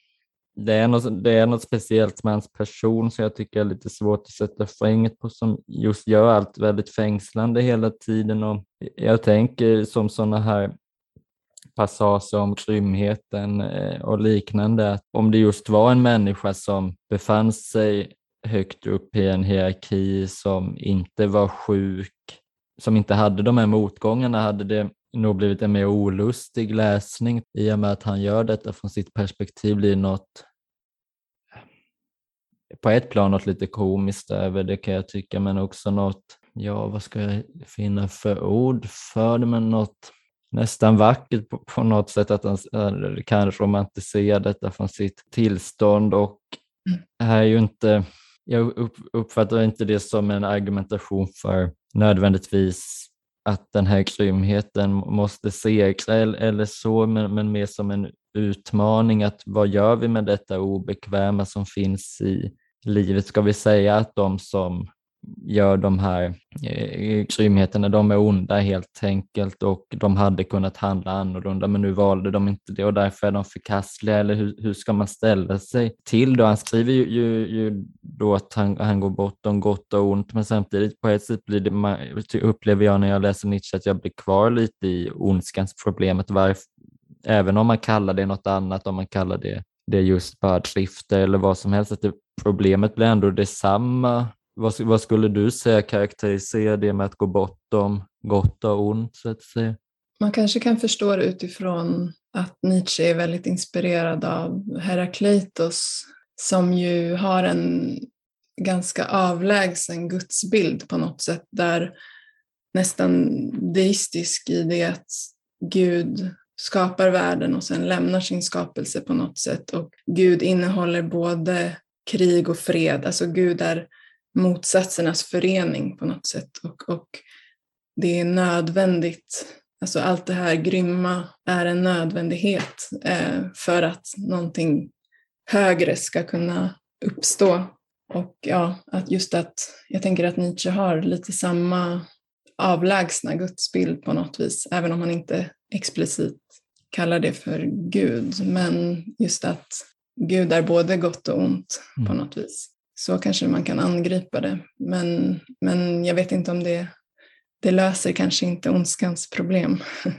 det är, något, det är något speciellt med hans person som jag tycker är lite svårt att sätta fänget på som just gör allt väldigt fängslande hela tiden och jag tänker som sådana här passager om grymheten eh, och liknande, att om det just var en människa som befann sig högt upp i en hierarki som inte var sjuk, som inte hade de här motgångarna hade det nog blivit en mer olustig läsning i och med att han gör detta från sitt perspektiv blir något på ett plan något lite komiskt över det kan jag tycka men också något ja, vad ska jag finna för ord för det, men något nästan vackert på, på något sätt att han kan romantisera detta från sitt tillstånd och mm. här är ju inte, jag uppfattar inte det som en argumentation för nödvändigtvis att den här grymheten måste segra eller så, men, men mer som en utmaning att vad gör vi med detta obekväma som finns i livet? Ska vi säga att de som gör de här eh, eh, grymheterna, de är onda helt enkelt och de hade kunnat handla annorlunda men nu valde de inte det och därför är de förkastliga eller hur, hur ska man ställa sig till det? Han skriver ju, ju, ju då att han, han går bortom gott och ont. Men samtidigt på ett sätt blir det, upplever jag när jag läser Nietzsche att jag blir kvar lite i ondskans problemet. Varf, även om man kallar det något annat, om man kallar det, det just bördskifte eller vad som helst, att det, problemet blir ändå detsamma. Vad, vad skulle du säga karaktäriserar det med att gå bortom gott och ont så att säga? Man kanske kan förstå det utifrån att Nietzsche är väldigt inspirerad av Herakleitos som ju har en ganska avlägsen gudsbild på något sätt där nästan deistisk i det att Gud skapar världen och sen lämnar sin skapelse på något sätt. Och Gud innehåller både krig och fred, alltså Gud är motsatsernas förening på något sätt. Och, och det är nödvändigt, alltså allt det här grymma är en nödvändighet eh, för att någonting högre ska kunna uppstå. Och ja, att just att jag tänker att Nietzsche har lite samma avlägsna gudsbild på något vis, även om han inte explicit kallar det för Gud. Men just att Gud är både gott och ont på mm. något vis så kanske man kan angripa det. Men, men jag vet inte om det, det löser kanske inte ondskans problem. [laughs]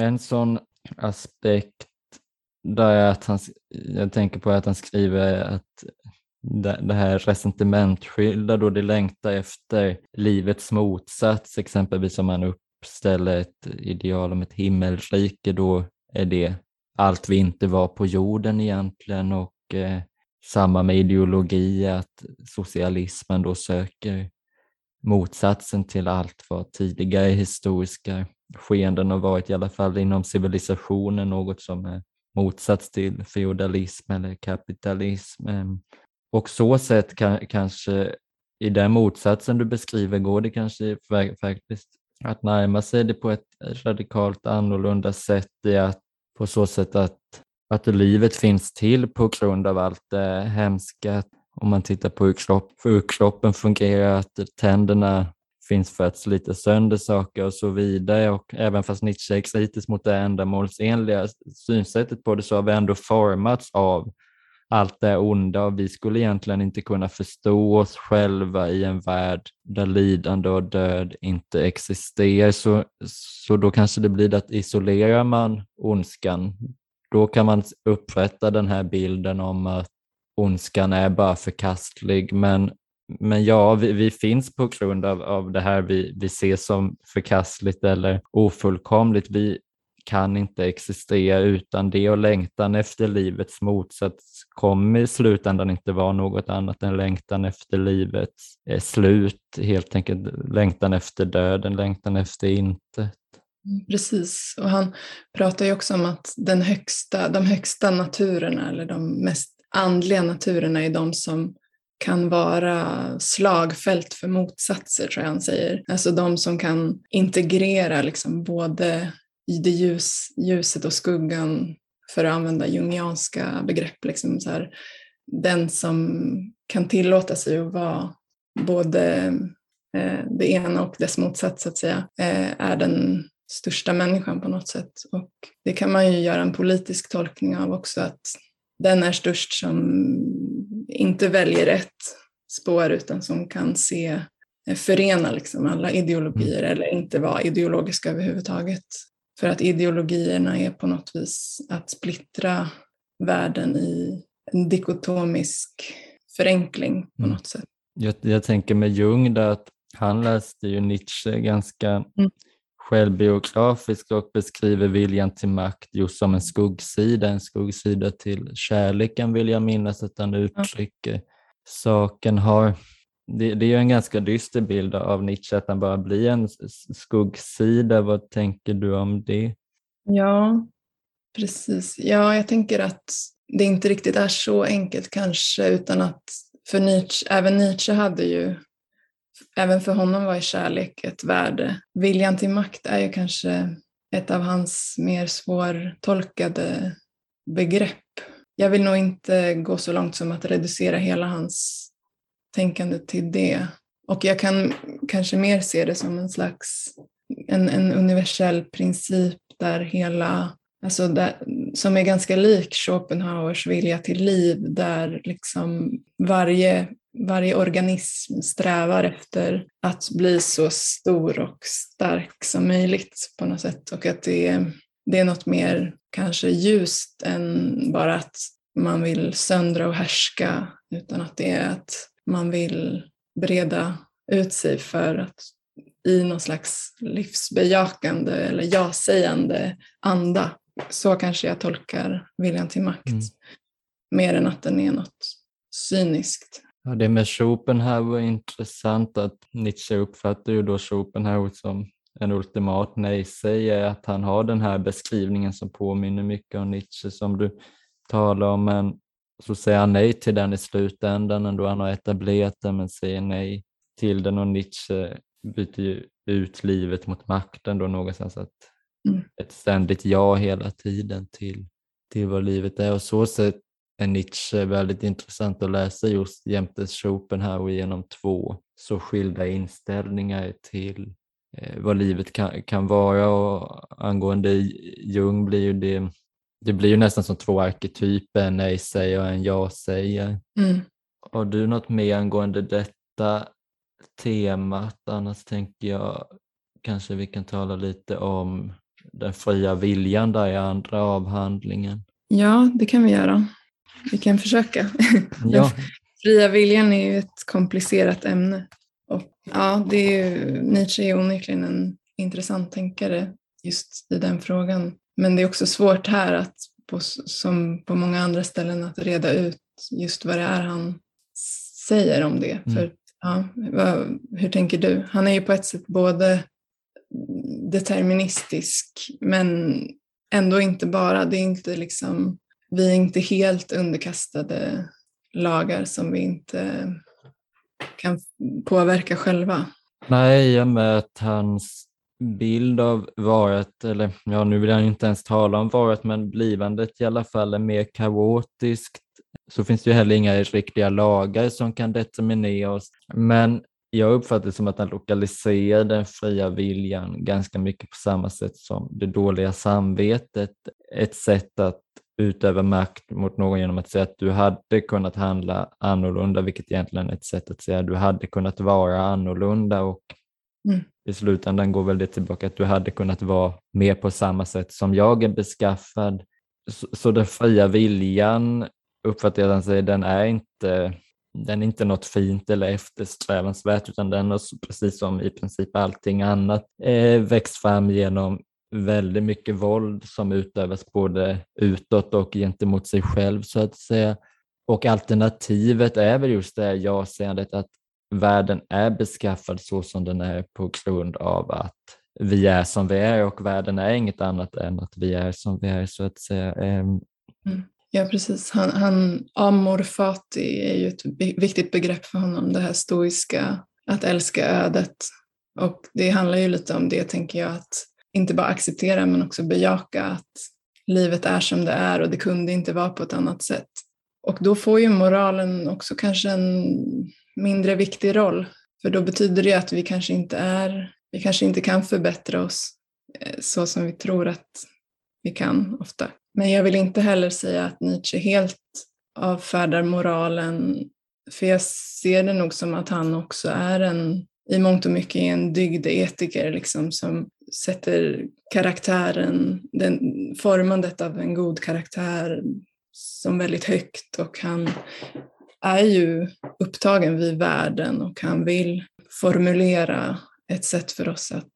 En sån aspekt där är att han, jag tänker på att han skriver att det här resentimentskilda då det längtar efter livets motsats, exempelvis om man uppställer ett ideal om ett himmelrike, då är det allt vi inte var på jorden egentligen. Och eh, samma med ideologi, att socialismen då söker motsatsen till allt vad tidigare historiska skeenden har varit, i alla fall inom civilisationen, något som är motsats till feodalism eller kapitalism. Ehm, och så sätt kan, kanske i den motsatsen du beskriver går det kanske faktiskt att närma sig det på ett radikalt annorlunda sätt i att på så sätt att att livet finns till på grund av allt det hemska. Om man tittar på hur, kropp, hur kroppen fungerar, att tänderna finns för att slita sönder saker och så vidare. Och även fast Nietzsche är kritisk mot det ändamålsenliga synsättet på det så har vi ändå formats av allt det onda och vi skulle egentligen inte kunna förstå oss själva i en värld där lidande och död inte existerar. Så, så då kanske det blir att isolerar man ondskan då kan man upprätta den här bilden om att ondskan är bara förkastlig. Men, men ja, vi, vi finns på grund av, av det här vi, vi ser som förkastligt eller ofullkomligt. Vi kan inte existera utan det och längtan efter livets motsats kommer i slutändan inte vara något annat än längtan efter livets eh, slut, helt enkelt längtan efter döden, längtan efter intet. Mm, precis, och han pratar ju också om att den högsta, de högsta naturerna eller de mest andliga naturerna är de som kan vara slagfält för motsatser, tror jag han säger. Alltså de som kan integrera liksom både i det ljus, ljuset och skuggan, för att använda jungianska begrepp. Liksom så här, den som kan tillåta sig att vara både eh, det ena och dess motsats, så att säga, eh, är den största människan på något sätt. Och det kan man ju göra en politisk tolkning av också, att den är störst som inte väljer ett spår utan som kan se, eh, förena liksom alla ideologier mm. eller inte vara ideologiska överhuvudtaget. För att ideologierna är på något vis att splittra världen i en dikotomisk förenkling på mm. något sätt. Jag, jag tänker med Jung där att han läste ju Nietzsche ganska mm självbiografisk och beskriver viljan till makt just som en skuggsida, en skuggsida till kärleken vill jag minnas att han uttrycker. Saken har det, det är ju en ganska dyster bild av Nietzsche, att han bara blir en skuggsida. Vad tänker du om det? Ja, precis. Ja, jag tänker att det inte riktigt är så enkelt kanske, utan att för Nietzsche, även Nietzsche hade ju, även för honom var ju kärlek ett värde. Viljan till makt är ju kanske ett av hans mer svårtolkade begrepp. Jag vill nog inte gå så långt som att reducera hela hans tänkande till det. Och jag kan kanske mer se det som en slags en, en universell princip där hela, alltså där, som är ganska lik Schopenhauers vilja till liv, där liksom varje, varje organism strävar efter att bli så stor och stark som möjligt på något sätt. Och att det är, det är något mer kanske ljust än bara att man vill söndra och härska, utan att det är att man vill breda ut sig för att i någon slags livsbejakande eller ja-sägande anda. Så kanske jag tolkar viljan till makt. Mm. Mer än att den är något cyniskt. Ja, det med Schopenhauer är intressant att Nietzsche uppfattar ju då Schopenhauer som en ultimat nej-sägare, att han har den här beskrivningen som påminner mycket om Nietzsche som du talar om, men så säger han nej till den i slutändan ändå han har etablerat den, men säger nej till den och Nietzsche byter ju ut livet mot makten då någonstans. Att mm. Ett ständigt ja hela tiden till, till vad livet är och så sätt är Nietzsche väldigt intressant att läsa just jämte Schopenhauer genom två så skilda inställningar till eh, vad livet kan, kan vara och angående Jung blir ju det det blir ju nästan som två arketyper, en nej-sägare och en ja-sägare. Mm. Har du något mer angående detta temat? Annars tänker jag kanske vi kan tala lite om den fria viljan där i andra avhandlingen. Ja, det kan vi göra. Vi kan försöka. [laughs] Ja. fria viljan är ju ett komplicerat ämne. Och ja, det är ju, Nietzsche är onekligen en intressant tänkare just i den frågan. Men det är också svårt här att, på, som på många andra ställen, att reda ut just vad det är han säger om det. Mm. För, ja, vad, hur tänker du? Han är ju på ett sätt både deterministisk men ändå inte bara. Det är inte liksom, vi är inte helt underkastade lagar som vi inte kan påverka själva. Nej, i och med att hans bild av varet, eller ja nu vill jag inte ens tala om varet, men blivandet i alla fall är mer kaotiskt så finns det ju heller inga riktiga lagar som kan determinera oss. Men jag uppfattar det som att han lokaliserar den fria viljan ganska mycket på samma sätt som det dåliga samvetet. Ett sätt att utöva makt mot någon genom att säga att du hade kunnat handla annorlunda, vilket egentligen är ett sätt att säga att du hade kunnat vara annorlunda och Mm. I slutändan går väl det tillbaka att du hade kunnat vara mer på samma sätt som jag är beskaffad. Så, så den fria viljan uppfattar jag han säger, den är inte den är inte något fint eller eftersträvansvärt utan den har precis som i princip allting annat eh, växt fram genom väldigt mycket våld som utövas både utåt och gentemot sig själv så att säga. Och alternativet är väl just det ja-sägandet att världen är beskaffad så som den är på grund av att vi är som vi är och världen är inget annat än att vi är som vi är så att säga. Ehm. Mm. Ja precis, han, han, amor fati är ju ett viktigt begrepp för honom, det här stoiska, att älska ödet. Och det handlar ju lite om det tänker jag, att inte bara acceptera men också bejaka att livet är som det är och det kunde inte vara på ett annat sätt. Och då får ju moralen också kanske en mindre viktig roll. För då betyder det att vi kanske inte är, vi kanske inte kan förbättra oss eh, så som vi tror att vi kan ofta. Men jag vill inte heller säga att Nietzsche helt avfärdar moralen, för jag ser det nog som att han också är en, i mångt och mycket en dygdetiker liksom, som sätter karaktären, den, formandet av en god karaktär som väldigt högt och han är ju upptagen vid världen och han vill formulera ett sätt för oss att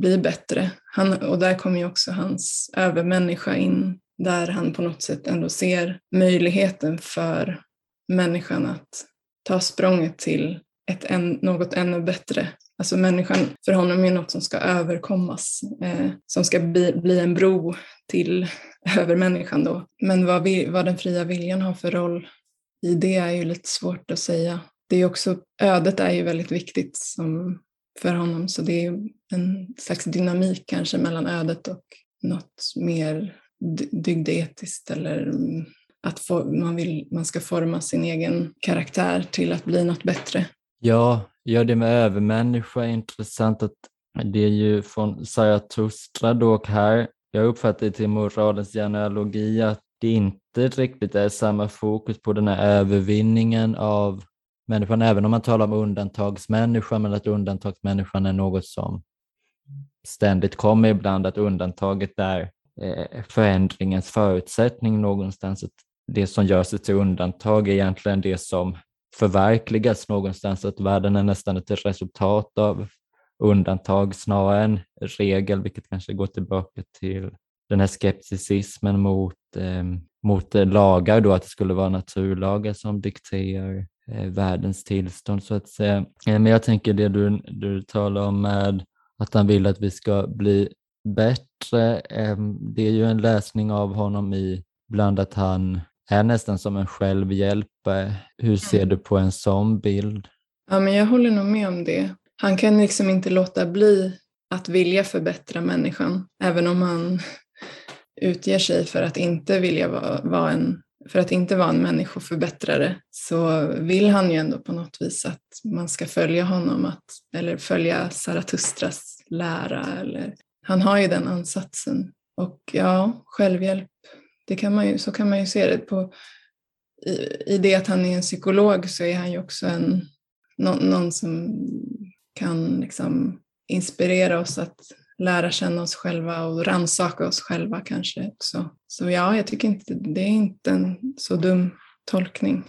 bli bättre. Han, och där kommer ju också hans övermänniska in, där han på något sätt ändå ser möjligheten för människan att ta språnget till ett en, något ännu bättre. Alltså människan för honom är något som ska överkommas, eh, som ska bli, bli en bro till [laughs] övermänniskan då. Men vad, vi, vad den fria viljan har för roll i det är ju lite svårt att säga. Det är också, ödet är ju väldigt viktigt som, för honom så det är en slags dynamik kanske mellan ödet och något mer dygdetiskt eller mm, att man, vill, man ska forma sin egen karaktär till att bli något bättre. Ja, ja det med övermänniska är intressant att det är ju från Zarathustra då och här. Jag uppfattar till moralens genealogi att det inte riktigt är samma fokus på den här övervinningen av människan, även om man talar om undantagsmänniskan, men att undantagsmänniskan är något som ständigt kommer ibland, att undantaget är eh, förändringens förutsättning någonstans. Att det som gör sig till undantag är egentligen det som förverkligas någonstans, att världen är nästan ett resultat av undantag snarare än regel, vilket kanske går tillbaka till den här skepticismen mot, eh, mot lagar, då, att det skulle vara naturlagar som dikterar eh, världens tillstånd så att säga. Eh, men jag tänker det du, du talar om med att han vill att vi ska bli bättre, eh, det är ju en läsning av honom i bland att han är nästan som en självhjälpare. Hur ser mm. du på en sån bild? Ja, men jag håller nog med om det. Han kan liksom inte låta bli att vilja förbättra människan, även om han [laughs] utger sig för att inte vilja vara, vara en för att inte vara en människoförbättrare så vill han ju ändå på något vis att man ska följa honom, att, eller följa Zarathustras lära. Eller, han har ju den ansatsen. Och ja, självhjälp det kan man ju, så kan man ju se det. På, i, I det att han är en psykolog så är han ju också en, någon, någon som kan liksom inspirera oss att lära känna oss själva och rannsaka oss själva kanske också. Så ja, jag tycker inte det är inte en så dum tolkning.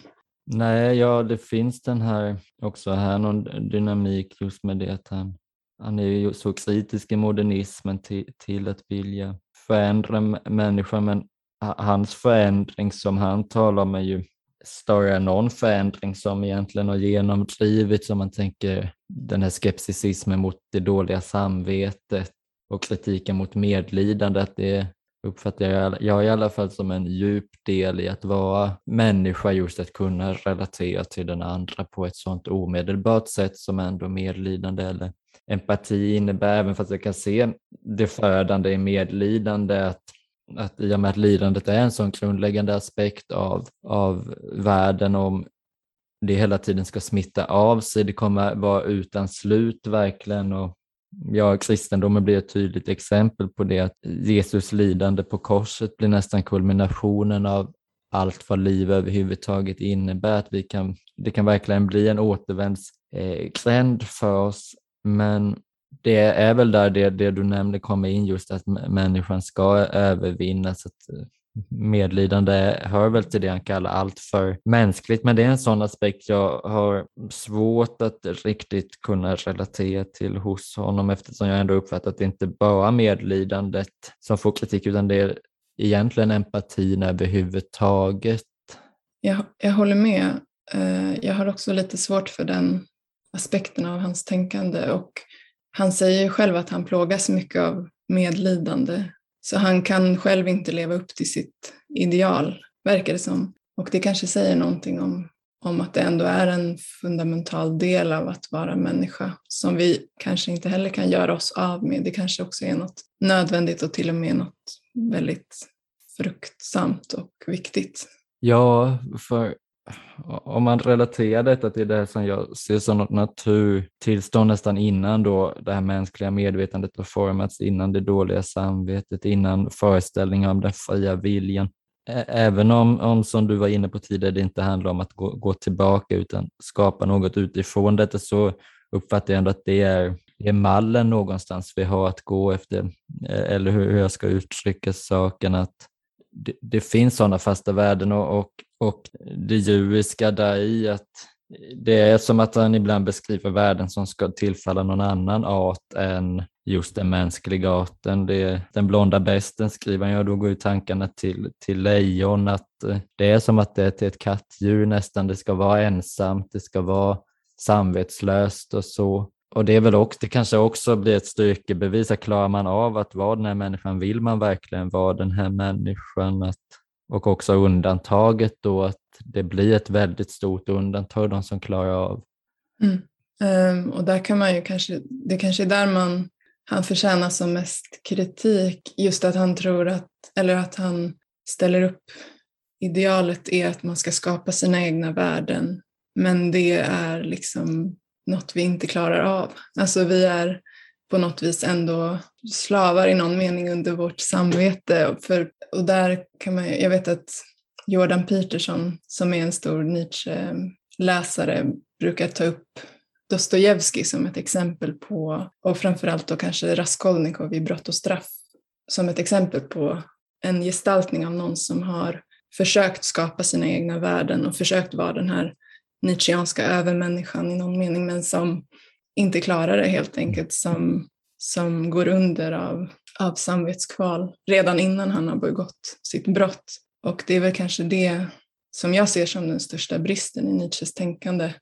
Nej, ja, det finns den här också här någon dynamik just med det att han, han är ju så kritisk i modernismen till, till att vilja förändra människan men hans förändring som han talar om är ju större än någon förändring som egentligen har genomdrivits om man tänker den här skepticismen mot det dåliga samvetet och kritiken mot medlidande, att det uppfattar jag, jag i alla fall som en djup del i att vara människa, just att kunna relatera till den andra på ett sådant omedelbart sätt som ändå medlidande eller empati innebär, även fast jag kan se det födande i medlidande, att att i och med att lidandet är en sån grundläggande aspekt av, av världen, om det hela tiden ska smitta av sig, det kommer vara utan slut verkligen. Och ja, kristendomen blir ett tydligt exempel på det, att Jesus lidande på korset blir nästan kulminationen av allt vad liv överhuvudtaget innebär. Att vi kan, det kan verkligen bli en återvändsgränd eh, för oss, men det är väl där det, det du nämnde kommer in, just att människan ska övervinnas. Att eh, medlidande hör väl till det han kallar allt för mänskligt, men det är en sån aspekt jag har svårt att riktigt kunna relatera till hos honom eftersom jag ändå uppfattar att det inte bara medlidandet som får kritik utan det är egentligen empatin överhuvudtaget. Jag, jag håller med. Eh, jag har också lite svårt för den aspekten av hans tänkande och han säger själv att han plågas mycket av medlidande, så han kan själv inte leva upp till sitt ideal, verkar det som. Och det kanske säger någonting om, om att det ändå är en fundamental del av att vara människa som vi kanske inte heller kan göra oss av med. Det kanske också är något nödvändigt och till och med något väldigt fruktsamt och viktigt. Ja, för om man relaterar detta till det som jag ser som något naturtillstånd nästan innan då det här mänskliga medvetandet har formats, innan det dåliga samvetet, innan föreställningen om den fria viljan. Även om, om, som du var inne på tidigare, det inte handlar om att gå, gå tillbaka utan skapa något utifrån detta så uppfattar jag ändå att det är, det är mallen någonstans vi har att gå efter, eller hur jag ska uttrycka saken, att det, det finns sådana fasta värden och, och, och det djuriska där i att det är som att han ibland beskriver värden som ska tillfalla någon annan art än just den mänskliga arten. Det, den blonda besten skriver han, ja då går ju tankarna till, till lejon, att eh, det är som att det är till ett kattdjur nästan, det ska vara ensamt, det ska vara samvetslöst och så. Och det är väl också, det kanske också blir ett styrkebevis, att klarar man av att vara den här människan, vill man verkligen vara den här människan? Att, och också undantaget då, att det blir ett väldigt stort undantag, de som klarar av. Mm. Um, och där kan man ju kanske, det kanske är där man, han förtjänar som mest kritik, just att han tror att, eller att han ställer upp idealet är att man ska skapa sina egna värden, men det är liksom något vi inte klarar av. Alltså vi är på något vis ändå slavar i någon mening under vårt samvete. För, och där kan man, jag vet att Jordan Peterson som är en stor Nietzsche-läsare brukar ta upp Dostojevskij som ett exempel på, och framförallt då kanske Raskolnikov i Brott och straff som ett exempel på en gestaltning av någon som har försökt skapa sina egna värden och försökt vara den här Nietzscheanska övermänniskan i någon mening men som inte klarar det helt enkelt, som, som går under av, av samvetskval redan innan han har begått sitt brott. Och det är väl kanske det som jag ser som den största bristen i Nietzsches tänkande,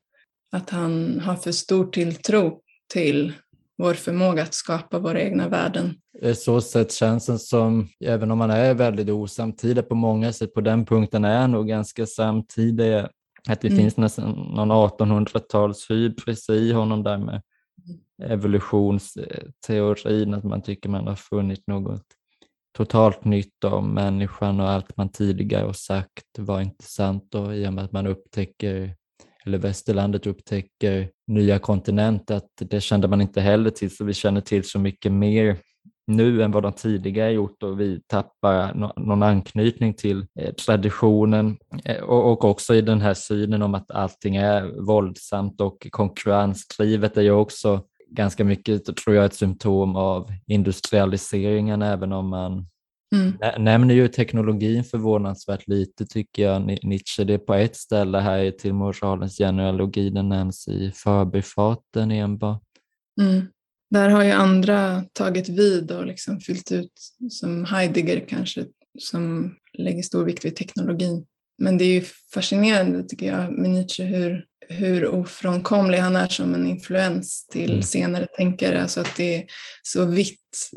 att han har för stor tilltro till vår förmåga att skapa våra egna värden. Så sätt känns det som, även om man är väldigt osamtidig på många sätt, på den punkten är han nog ganska samtidig. Att det mm. finns nästan någon 1800-tals hybris i honom där med evolutionsteorin, att man tycker man har funnit något totalt nytt om människan och allt man tidigare har sagt var inte sant och i och med att man upptäcker eller västerlandet upptäcker nya kontinenter, att det kände man inte heller till, så vi känner till så mycket mer nu än vad de tidigare gjort och vi tappar någon anknytning till eh, traditionen eh, och också i den här synen om att allting är våldsamt och konkurrensdrivet är ju också ganska mycket, tror jag, ett symptom av industrialiseringen även om man Mm. Nämner ju teknologin förvånansvärt lite tycker jag, Nietzsche. Det är på ett ställe här till moralens genealogi, den nämns i förbifarten enbart. Mm. Där har ju andra tagit vid och liksom fyllt ut, som Heidegger kanske, som lägger stor vikt vid teknologin. Men det är ju fascinerande tycker jag med Nietzsche hur, hur ofrånkomlig han är som en influens till mm. senare tänkare. Alltså att det är så vitt,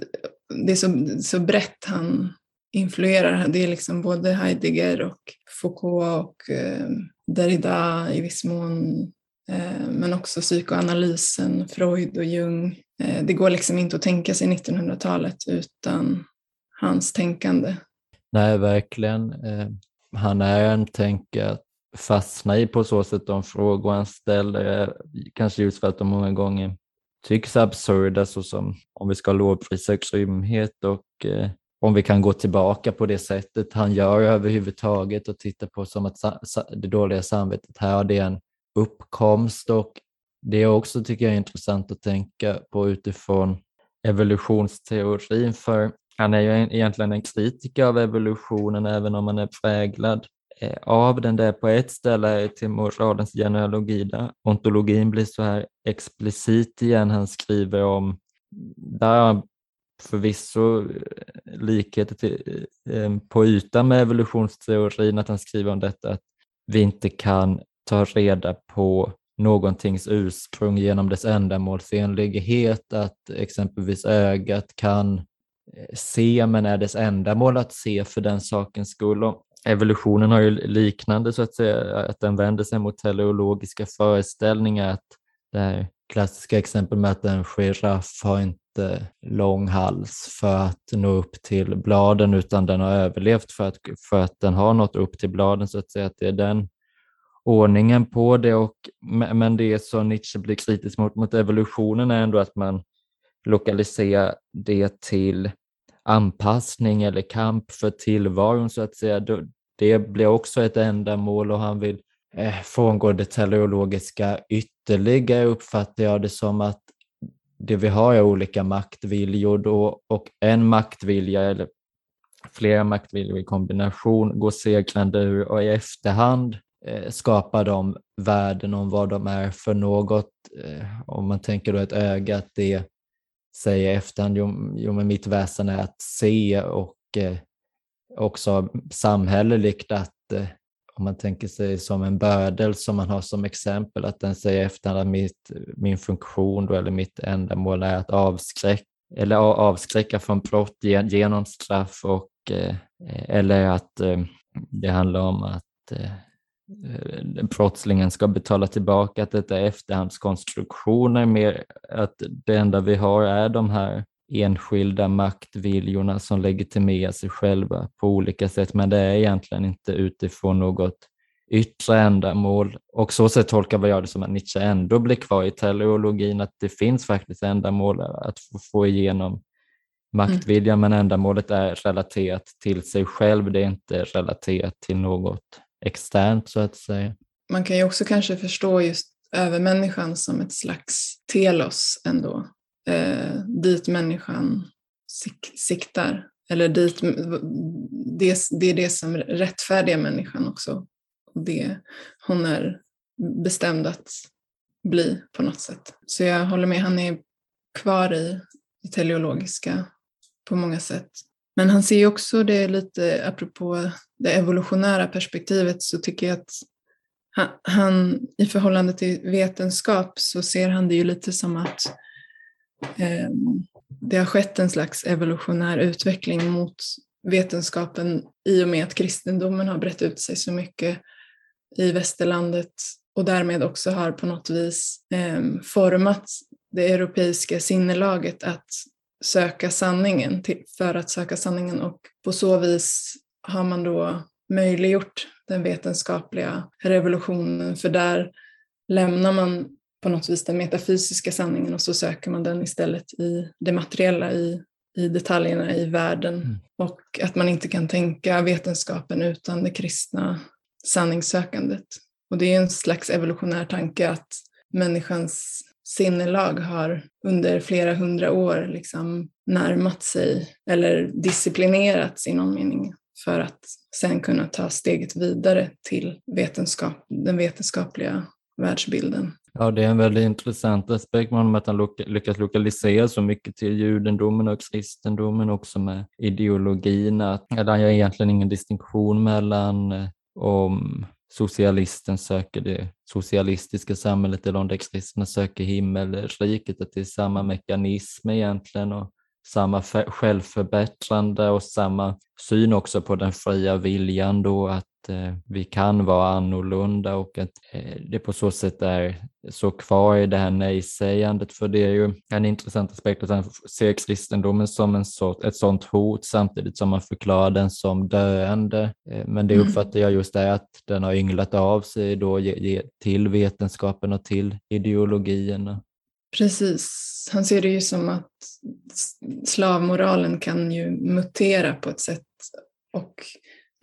det är så, så brett han influerar. Det är liksom både Heidegger och Foucault och eh, Derrida i viss mån, Eh, men också psykoanalysen, Freud och Jung. Eh, det går liksom inte att tänka sig 1900-talet utan hans tänkande. Nej, verkligen. Eh, han är en tänkare att fastna i på så sätt de frågor han ställer, kanske just för att de många gånger tycks absurda såsom om vi ska lovprisa grymhet och eh, om vi kan gå tillbaka på det sättet han gör överhuvudtaget och titta på som att det dåliga samvetet här det är en uppkomst och det är också tycker jag är intressant att tänka på utifrån evolutionsteorin för han är ju egentligen en kritiker av evolutionen även om han är präglad eh, av den där på ett ställe till moralens genealogi där ontologin blir så här explicit igen. Han skriver om, där har förvisso eh, likheter till, eh, på ytan med evolutionsteorin, att han skriver om detta att vi inte kan ta reda på någontings ursprung genom dess ändamålsenlighet, att exempelvis ögat kan eh, se men är dess ändamål att se för den sakens skull. Och evolutionen har ju liknande så att säga, att den vänder sig mot teleologiska föreställningar, att det här klassiska exempel med att en giraff har inte lång hals för att nå upp till bladen utan den har överlevt för att, för att den har nått upp till bladen så att säga. Att det är den ordningen på det. Och, men det som Nietzsche blir kritisk mot, mot evolutionen är ändå att man lokaliserar det till anpassning eller kamp för tillvaron så att säga. Det blir också ett ändamål och han vill eh, frångå det teleologiska ytterligare uppfattar jag det som att det vi har är olika maktviljor då, och en maktvilja eller flera maktviljor i kombination går segrande ur och i efterhand Eh, skapar de värden om vad de är för något. Eh, om man tänker då ett öga, att det säger i efterhand, jo, jo men mitt väsen är att se och eh, också samhälleligt att eh, om man tänker sig som en bördel som man har som exempel, att den säger efterhand att mitt, min funktion då, eller mitt ändamål är att avskräcka eller avskräcka från brott genom straff och eh, eller att eh, det handlar om att eh, brottslingen ska betala tillbaka, att detta är efterhandskonstruktioner, mer att det enda vi har är de här enskilda maktviljorna som legitimerar sig själva på olika sätt, men det är egentligen inte utifrån något yttre ändamål. Och så sätt tolkar jag det som att Nietzsche ändå blir kvar i teleologin, att det finns faktiskt ändamål att få igenom maktviljan, mm. men ändamålet är relaterat till sig själv, det är inte relaterat till något externt så att säga. Man kan ju också kanske förstå just övermänniskan som ett slags telos ändå, eh, dit människan sik siktar. Eller dit, det, det är det som rättfärdigar människan också. Det hon är bestämd att bli på något sätt. Så jag håller med, han är kvar i det teleologiska på många sätt. Men han ser ju också det lite, apropå det evolutionära perspektivet, så tycker jag att han, han i förhållande till vetenskap så ser han det ju lite som att eh, det har skett en slags evolutionär utveckling mot vetenskapen i och med att kristendomen har brett ut sig så mycket i västerlandet och därmed också har på något vis eh, format det europeiska sinnelaget att söka sanningen, till, för att söka sanningen och på så vis har man då möjliggjort den vetenskapliga revolutionen för där lämnar man på något vis den metafysiska sanningen och så söker man den istället i det materiella, i, i detaljerna i världen. Mm. Och att man inte kan tänka vetenskapen utan det kristna sanningssökandet. Och det är en slags evolutionär tanke att människans sinnelag har under flera hundra år liksom närmat sig eller disciplinerats i någon mening för att sen kunna ta steget vidare till vetenskap, den vetenskapliga världsbilden. Ja, det är en väldigt intressant aspekt med att han lyckas lokalisera så mycket till judendomen och kristendomen också med ideologin. Att, han gör egentligen ingen distinktion mellan eh, om socialisten söker det socialistiska samhället eller om det kristna söker himmelriket, att det är samma mekanism egentligen och samma självförbättrande och samma syn också på den fria viljan då att vi kan vara annorlunda och att eh, det på så sätt är så kvar i det här nej-sägandet. För det är ju en intressant aspekt att han ser kristendomen som en sort, ett sådant hot samtidigt som man förklarar den som döende. Eh, men det mm. uppfattar jag just är att den har ynglat av sig då till vetenskapen och till ideologierna. Precis, han ser det ju som att slavmoralen kan ju mutera på ett sätt och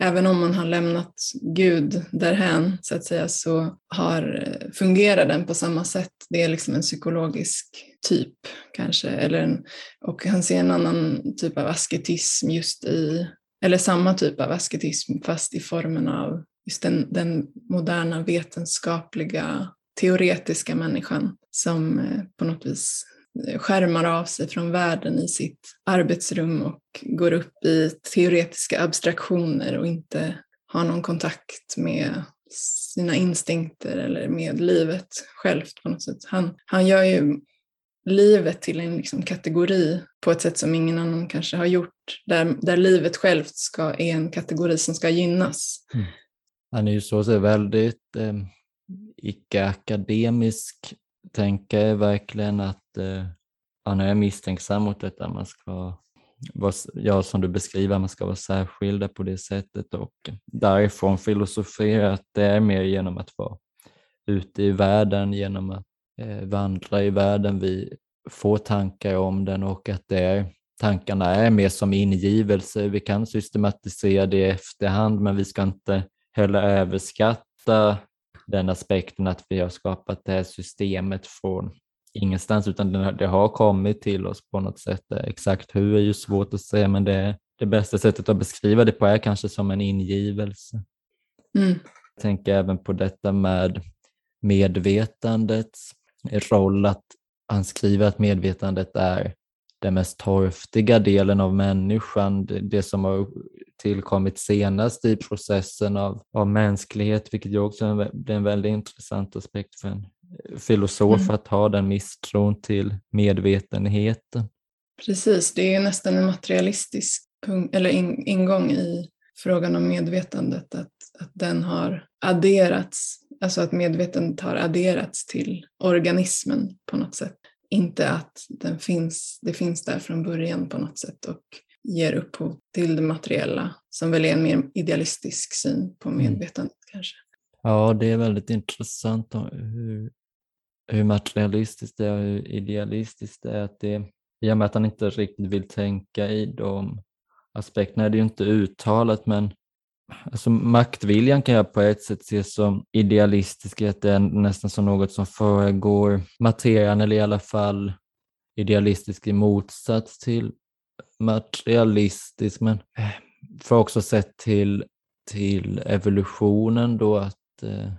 även om man har lämnat Gud därhän så att säga så har, eh, fungerar den på samma sätt. Det är liksom en psykologisk typ kanske. Eller en, och han ser en annan typ av asketism just i, eller samma typ av asketism fast i formen av just den, den moderna vetenskapliga teoretiska människan som eh, på något vis skärmar av sig från världen i sitt arbetsrum och går upp i teoretiska abstraktioner och inte har någon kontakt med sina instinkter eller med livet självt på något sätt. Han, han gör ju livet till en liksom kategori på ett sätt som ingen annan kanske har gjort, där, där livet självt ska, är en kategori som ska gynnas. Mm. Han är ju så, så väldigt eh, icke-akademisk tänker verkligen att eh, han är misstänksam mot detta. Man ska vara, ja, som du beskriver, man ska vara särskilda på det sättet och därifrån filosofera att det är mer genom att vara ute i världen, genom att eh, vandra i världen vi får tankar om den och att det är, tankarna är mer som ingivelse. Vi kan systematisera det i efterhand men vi ska inte heller överskatta den aspekten att vi har skapat det här systemet från ingenstans utan det har kommit till oss på något sätt. Exakt hur är ju svårt att säga men det, det bästa sättet att beskriva det på är kanske som en ingivelse. Mm. Jag tänker även på detta med medvetandets roll, att han skriver att medvetandet är den mest torftiga delen av människan, det som har tillkommit senast i processen av, av mänsklighet, vilket ju också är en, är en väldigt intressant aspekt för en filosof mm. att ha den misstron till medvetenheten. Precis, det är nästan en materialistisk eller in, ingång i frågan om medvetandet, att, att den har adderats, alltså att medvetandet har adderats till organismen på något sätt. Inte att den finns, det finns där från början på något sätt och ger upphov till det materiella som väl är en mer idealistisk syn på mm. medvetandet mm. kanske. Ja, det är väldigt intressant hur, hur materialistiskt det är och hur idealistiskt det är. Att det, I och med att han inte riktigt vill tänka i de aspekterna är det ju inte uttalat men alltså maktviljan kan jag på ett sätt se som idealistisk, att det är nästan som något som föregår materian eller i alla fall idealistisk i motsats till materialistisk. Men eh, för också sett till, till evolutionen då att eh,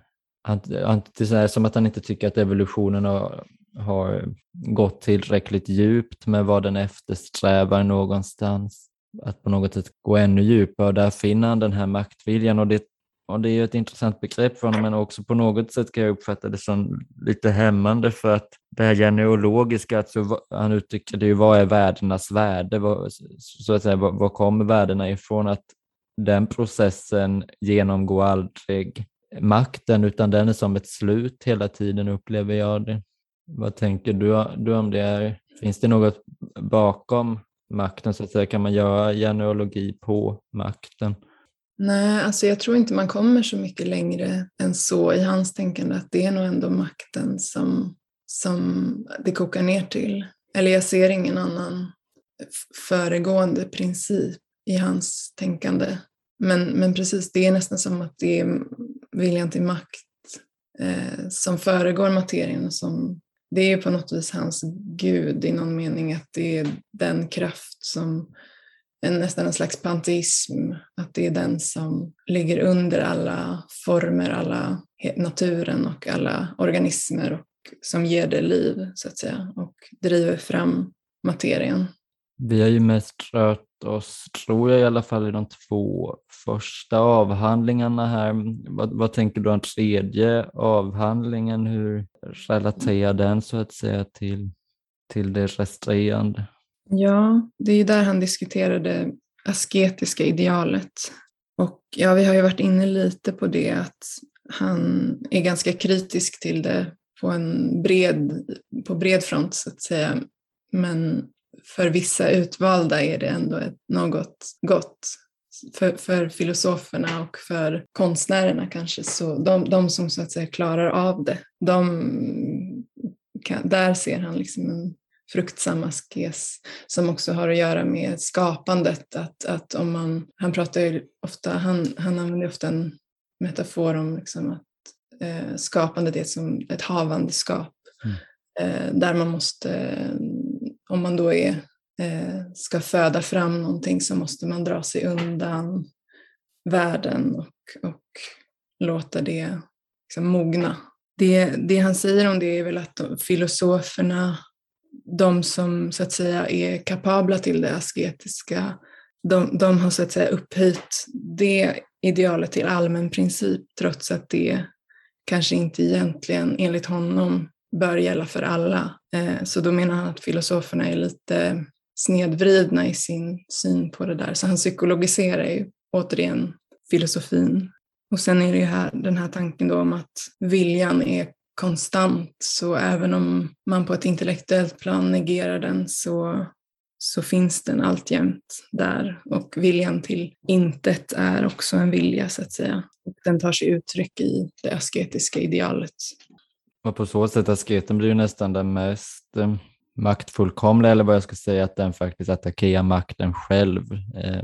det är som att han inte tycker att evolutionen har, har gått tillräckligt djupt med vad den eftersträvar någonstans. Att på något sätt gå ännu djupare och där finner han den här maktviljan och det, och det är ju ett intressant begrepp för honom men också på något sätt kan jag uppfatta det som lite hämmande för att det här genealogiska, alltså, han uttrycker det ju vad är värdenas värde, vad, så att säga, var, var kommer värdena ifrån? Att den processen genomgår aldrig makten utan den är som ett slut hela tiden upplever jag det. Vad tänker du, du om det? Är, finns det något bakom makten så att säga? Kan man göra genealogi på makten? Nej, alltså jag tror inte man kommer så mycket längre än så i hans tänkande att det är nog ändå makten som, som det kokar ner till. Eller jag ser ingen annan föregående princip i hans tänkande. Men, men precis, det är nästan som att det är viljan till makt eh, som föregår materien. Som, det är på något vis hans gud i någon mening, att det är den kraft som en, nästan en slags panteism, att det är den som ligger under alla former, alla naturen och alla organismer och som ger det liv så att säga och driver fram materien. Vi har ju mest rört oss, tror jag i alla fall, i de två första avhandlingarna här. Vad, vad tänker du om tredje avhandlingen? Hur relaterar den så att säga till, till det resterande? Ja, det är ju där han diskuterar det asketiska idealet. Och ja, vi har ju varit inne lite på det att han är ganska kritisk till det på en bred, på bred front så att säga. Men för vissa utvalda är det ändå ett, något gott. För, för filosoferna och för konstnärerna kanske, så de, de som så att säga klarar av det, de kan, där ser han liksom en fruktsam askes som också har att göra med skapandet. Att, att om man, han pratar ofta, han, han använder ofta en metafor om liksom att eh, skapandet är som ett havandeskap mm. eh, där man måste om man då är, eh, ska föda fram någonting så måste man dra sig undan världen och, och låta det liksom mogna. Det, det han säger om det är väl att de, filosoferna, de som så att säga är kapabla till det asketiska, de, de har så att säga upphöjt det idealet till allmän princip trots att det kanske inte egentligen enligt honom bör gälla för alla. Eh, så då menar han att filosoferna är lite snedvridna i sin syn på det där. Så han psykologiserar ju återigen filosofin. Och sen är det ju här, den här tanken då om att viljan är konstant, så även om man på ett intellektuellt plan negerar den så, så finns den alltjämt där. Och viljan till intet är också en vilja så att säga. Och den tar sig uttryck i det asketiska idealet. Och på så sätt asketen blir ju nästan den mest eh, maktfullkomliga, eller vad jag ska säga, att den faktiskt attackerar makten själv. Eh,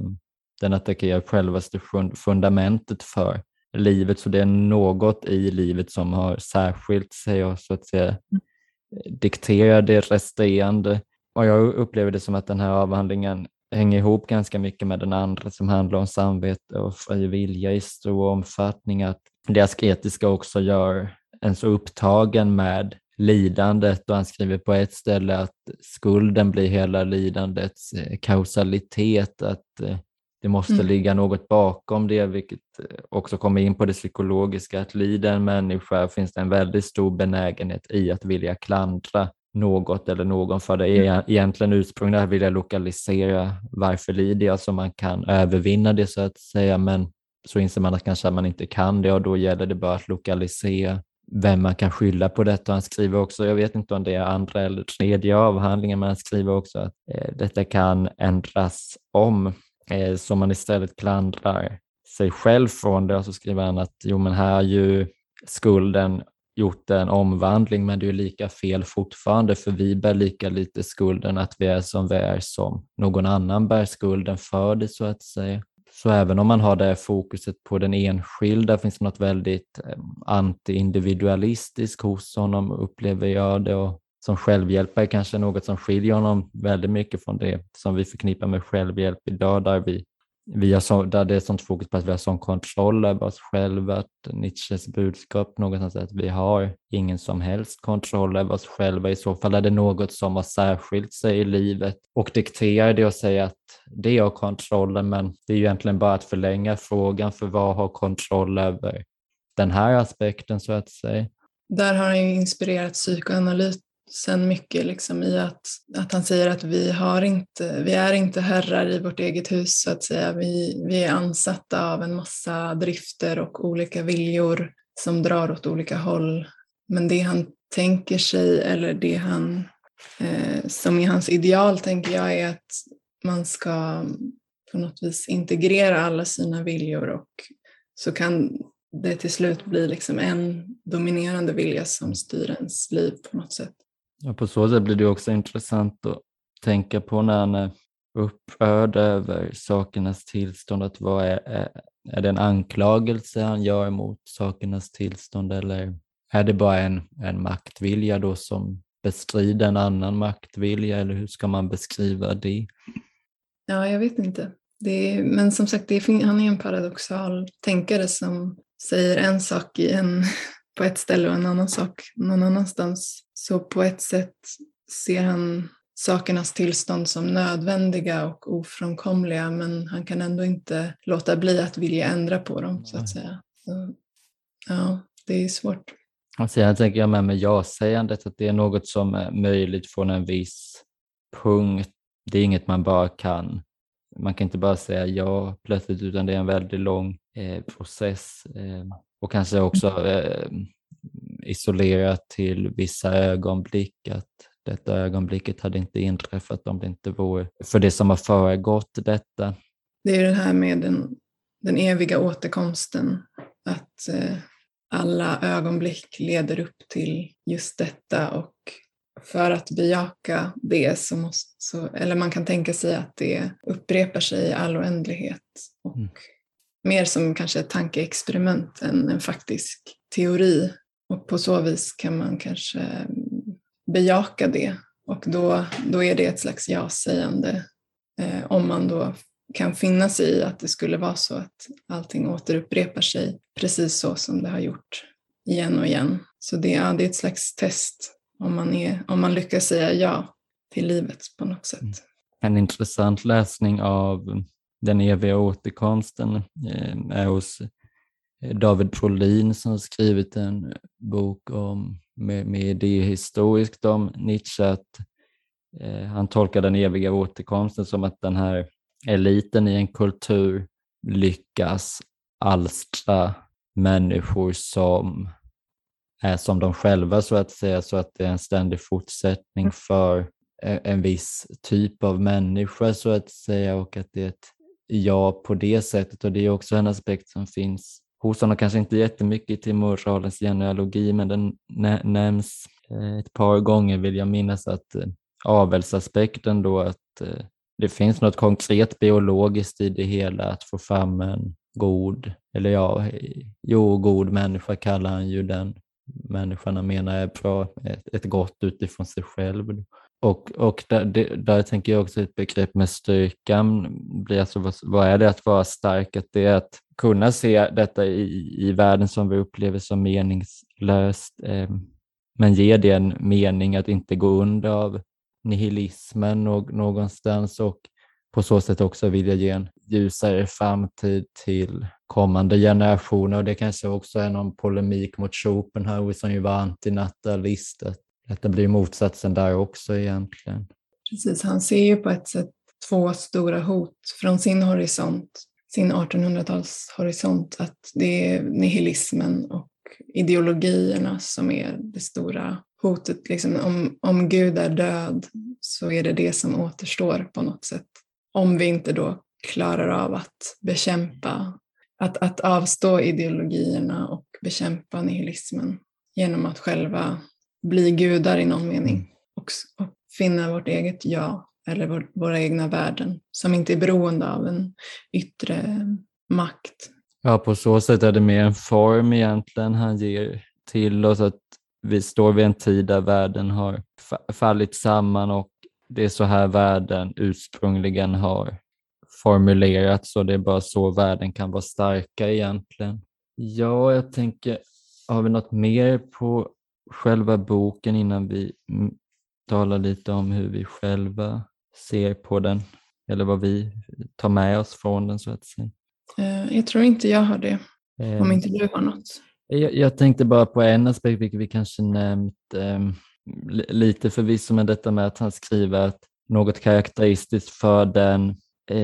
den attackerar självaste fundamentet för livet, så det är något i livet som har särskilt sig och så att säga eh, dikterar det resterande. Och jag upplever det som att den här avhandlingen hänger ihop ganska mycket med den andra som handlar om samvete och fri vilja i stor omfattning, att det asketiska också gör en så upptagen med lidandet och han skriver på ett ställe att skulden blir hela lidandets eh, kausalitet, att eh, det måste mm. ligga något bakom det, vilket eh, också kommer in på det psykologiska, att lider en människa finns det en väldigt stor benägenhet i att vilja klandra något eller någon för det mm. egentligen ursprungligen vilja lokalisera varför lider jag så man kan övervinna det så att säga men så inser man att kanske man inte kan det och då gäller det bara att lokalisera vem man kan skylla på detta. Han skriver också, jag vet inte om det är andra eller tredje avhandlingen, men han skriver också att eh, detta kan ändras om eh, så man istället klandrar sig själv från det och så skriver han att jo men här har ju skulden gjort en omvandling men det är lika fel fortfarande för vi bär lika lite skulden att vi är som vi är som någon annan bär skulden för det så att säga. Så även om man har det fokuset på den enskilda finns det något väldigt eh, anti-individualistiskt hos honom upplever jag det? Och som självhjälpare kanske något som skiljer honom väldigt mycket från det som vi förknippar med självhjälp idag där vi vi har så, där det är sånt fokus på att vi har sån kontroll över oss själva, att Nietzsches budskap någonstans är att vi har ingen som helst kontroll över oss själva. I så fall är det något som har särskilt sig i livet och dikterar det och säger att det har kontrollen, men det är ju egentligen bara att förlänga frågan för vad har kontroll över den här aspekten så att säga. Där har han ju inspirerat psykoanalyt sen mycket liksom i att, att han säger att vi, har inte, vi är inte herrar i vårt eget hus så att säga. Vi, vi är ansatta av en massa drifter och olika viljor som drar åt olika håll. Men det han tänker sig eller det han eh, som är hans ideal tänker jag är att man ska på något vis integrera alla sina viljor och så kan det till slut bli liksom en dominerande vilja som styr ens liv på något sätt. Ja, på så sätt blir det också intressant att tänka på när han är eh, upprörd över sakernas tillstånd. Att vad är, är, är det en anklagelse han gör mot sakernas tillstånd eller är det bara en, en maktvilja då som bestrider en annan maktvilja eller hur ska man beskriva det? Ja, jag vet inte. Är, men som sagt, är, han är en paradoxal tänkare som säger en sak i en, [laughs] på ett ställe och en annan sak någon annanstans. Så på ett sätt ser han sakernas tillstånd som nödvändiga och ofrånkomliga men han kan ändå inte låta bli att vilja ändra på dem så att säga. Så, ja, det är svårt. Och sen tänker jag med med ja-sägandet att det är något som är möjligt från en viss punkt. Det är inget man bara kan. Man kan inte bara säga ja plötsligt utan det är en väldigt lång eh, process. Eh, och kanske också eh, isolerat till vissa ögonblick, att detta ögonblicket hade inte inträffat om det inte vore för det som har föregått detta. Det är det här med den, den eviga återkomsten, att eh, alla ögonblick leder upp till just detta och för att bejaka det så måste, så, eller man kan tänka sig att det upprepar sig i all oändlighet och mm mer som kanske ett tankeexperiment än en faktisk teori. Och på så vis kan man kanske bejaka det och då, då är det ett slags ja-sägande. Eh, om man då kan finna sig i att det skulle vara så att allting återupprepar sig precis så som det har gjort igen och igen. Så det, ja, det är ett slags test om man, är, om man lyckas säga ja till livet på något sätt. Mm. En intressant läsning av den eviga återkomsten eh, är hos David Prolin som skrivit en bok om, med, med idéhistoriskt om Nietzsche. Att, eh, han tolkar den eviga återkomsten som att den här eliten i en kultur lyckas alstra människor som är som de själva så att säga, så att det är en ständig fortsättning mm. för en viss typ av människa så att säga och att det är ett ja på det sättet och det är också en aspekt som finns hos honom, kanske inte jättemycket till moralens genealogi men den nämns eh, ett par gånger vill jag minnas att eh, avelsaspekten då att eh, det finns något konkret biologiskt i det hela att få fram en god, eller ja, jo, god människa kallar han ju den människan han menar är bra, ett, ett gott utifrån sig själv. Och, och där, det, där tänker jag också ett begrepp med styrkan blir alltså vad, vad, är det att vara stark? Att det är att kunna se detta i, i världen som vi upplever som meningslöst, eh, men ge det en mening att inte gå under av nihilismen någonstans och på så sätt också vilja ge en ljusare framtid till kommande generationer. Och det kanske också är någon polemik mot Schopenhauer som ju var antinatalist, Att att det blir motsatsen där också egentligen. Precis, han ser ju på ett sätt två stora hot från sin horisont, sin 1800-talshorisont, att det är nihilismen och ideologierna som är det stora hotet. Liksom, om, om Gud är död så är det det som återstår på något sätt. Om vi inte då klarar av att bekämpa, att, att avstå ideologierna och bekämpa nihilismen genom att själva bli gudar i någon mening mm. och, och finna vårt eget ja eller vår, våra egna värden som inte är beroende av en yttre makt. Ja, på så sätt är det mer en form egentligen han ger till oss att vi står vid en tid där världen har fallit samman och det är så här världen ursprungligen har formulerats och det är bara så världen kan vara starka egentligen. Ja, jag tänker, har vi något mer på själva boken innan vi talar lite om hur vi själva ser på den eller vad vi tar med oss från den så att säga? Eh, jag tror inte jag har det, om eh, inte du har något. Jag, jag tänkte bara på en aspekt, vilket vi kanske nämnt um, lite förvisso, med detta med att han skriver att något karaktäristiskt för den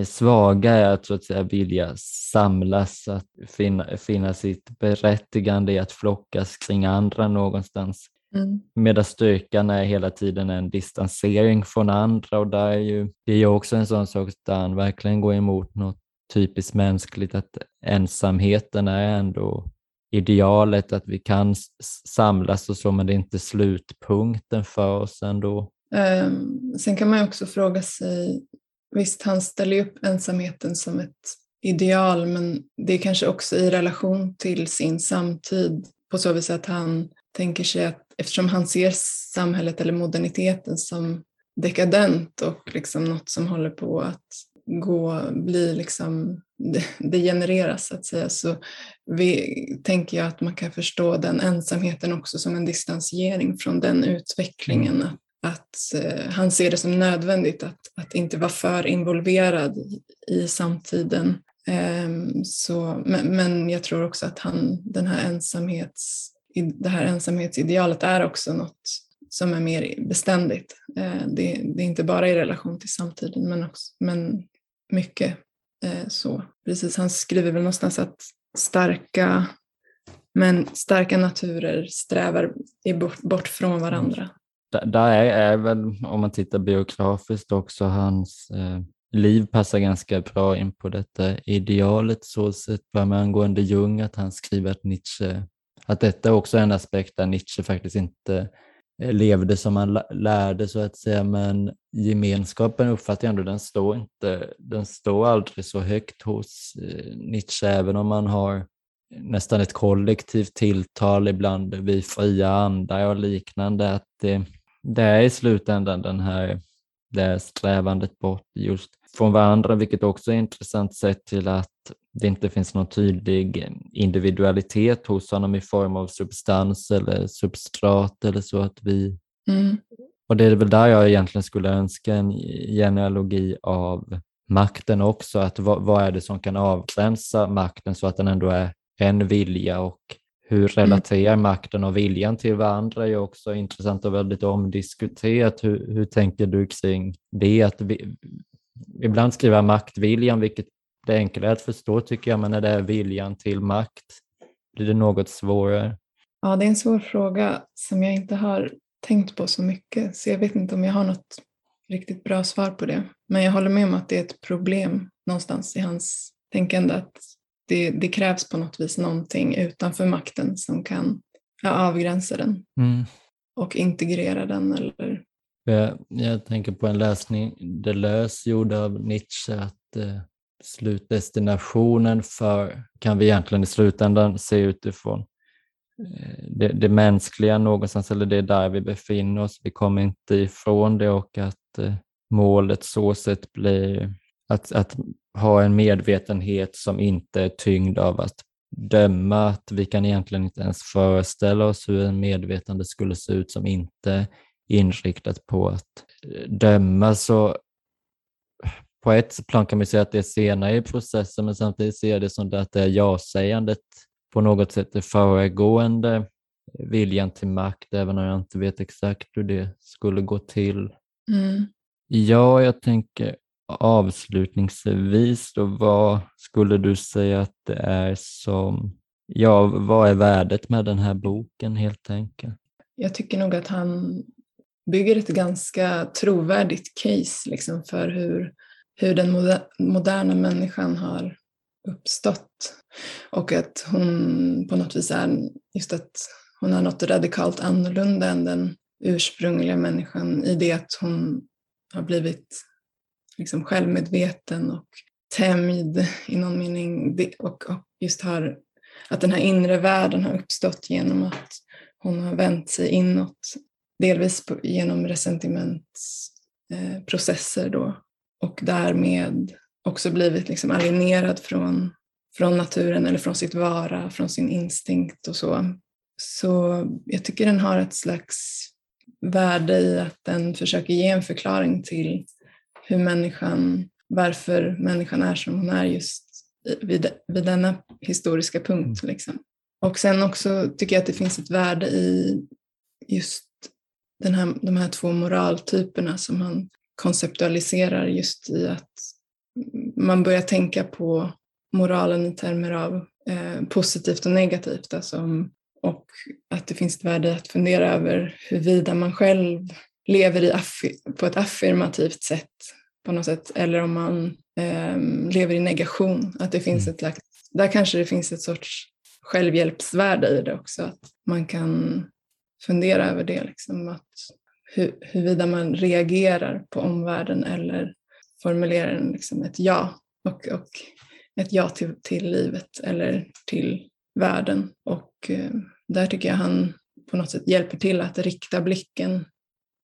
svaga är att så att säga vilja samlas, att finna, finna sitt berättigande i att flockas kring andra någonstans. Mm. Medan styrkan är hela tiden en distansering från andra och där är ju, det är ju också en sån sak där han verkligen går emot något typiskt mänskligt, att ensamheten är ändå idealet, att vi kan samlas och så, men det är inte slutpunkten för oss ändå. Um, sen kan man också fråga sig, visst han ställer upp ensamheten som ett ideal, men det är kanske också i relation till sin samtid på så vis att han tänker sig att eftersom han ser samhället eller moderniteten som dekadent och liksom något som håller på att gå, bli liksom degenereras så att säga, så vi, tänker jag att man kan förstå den ensamheten också som en distansiering från den utvecklingen. Mm. Att, att eh, han ser det som nödvändigt att, att inte vara för involverad i samtiden. Ehm, så, men, men jag tror också att han, den här ensamhets det här ensamhetsidealet är också något som är mer beständigt. Eh, det, det är inte bara i relation till samtiden men, också, men mycket eh, så. Precis, han skriver väl någonstans att starka, men starka naturer strävar bort, bort från varandra. Där är, är väl, om man tittar biografiskt också, hans eh, liv passar ganska bra in på detta idealet så sett, med angående Jung, att han skriver att Nietzsche att detta också är en aspekt där Nietzsche faktiskt inte eh, levde som han lärde så att säga, men gemenskapen uppfattar jag ändå, den står, inte, den står aldrig så högt hos eh, Nietzsche, även om man har nästan ett kollektivt tilltal ibland vid fria andar och liknande, att det, det är i slutändan den här, det här strävandet bort just från varandra, vilket också är intressant sett till att det inte finns någon tydlig individualitet hos honom i form av substans eller substrat eller så att vi mm. Och det är väl där jag egentligen skulle önska en genealogi av makten också, att vad, vad är det som kan avgränsa makten så att den ändå är en vilja och hur mm. relaterar makten och viljan till varandra är också intressant och väldigt omdiskuterat. Hur, hur tänker du kring det? Att vi, ibland skriver maktviljan, vilket det är enklare att förstå tycker jag, men när det är viljan till makt blir det något svårare. Ja, det är en svår fråga som jag inte har tänkt på så mycket, så jag vet inte om jag har något riktigt bra svar på det. Men jag håller med om att det är ett problem någonstans i hans tänkande att det, det krävs på något vis någonting utanför makten som kan ja, avgränsa den mm. och integrera den eller jag, jag, tänker på en läsning Deleuze gjorde av Nietzsche att eh, slutdestinationen för, kan vi egentligen i slutändan se utifrån eh, det, det, mänskliga någonstans, eller det är där vi befinner oss. Vi kommer inte ifrån det och att eh, målet så sett blir att, att ha en medvetenhet som inte är tyngd av att döma, att vi kan egentligen inte ens föreställa oss hur en medvetande skulle se ut som inte inriktat på att eh, döma. Så på ett plan kan man säga att det är senare i processen, men samtidigt ser jag det som att det är ja-sägandet på något sätt är föregående viljan till makt, även om jag inte vet exakt hur det skulle gå till. Mm. Ja, jag tänker avslutningsvis då, vad skulle du säga att det är som, ja, vad är värdet med den här boken helt enkelt? Jag tycker nog att han bygger ett ganska trovärdigt case liksom, för hur, hur den moderna människan har uppstått. Och att hon på något vis är just att hon är något radikalt annorlunda än den ursprungliga människan i det att hon har blivit liksom självmedveten och tämjd i någon mening. Och, just har att den här inre världen har uppstått genom att hon har vänt sig inåt, delvis genom resentimentsprocesser då. Och därmed också blivit liksom alienerad från, från naturen eller från sitt vara, från sin instinkt och så. Så jag tycker den har ett slags värde i att den försöker ge en förklaring till hur människan, varför människan är som hon är just vid, vid denna historiska punkt. Mm. Liksom. Och sen också tycker jag att det finns ett värde i just den här, de här två moraltyperna som han konceptualiserar just i att man börjar tänka på moralen i termer av eh, positivt och negativt. Alltså och att det finns ett värde att fundera över huruvida man själv lever i på ett affirmativt sätt på något sätt eller om man eh, lever i negation. Att det finns mm. ett slags, där kanske det finns ett sorts självhjälpsvärde i det också. Att man kan fundera över det, liksom, att hur, huruvida man reagerar på omvärlden eller formulerar en, liksom ett ja och, och ett ja till, till livet eller till världen. Och eh, där tycker jag han på något sätt hjälper till att rikta blicken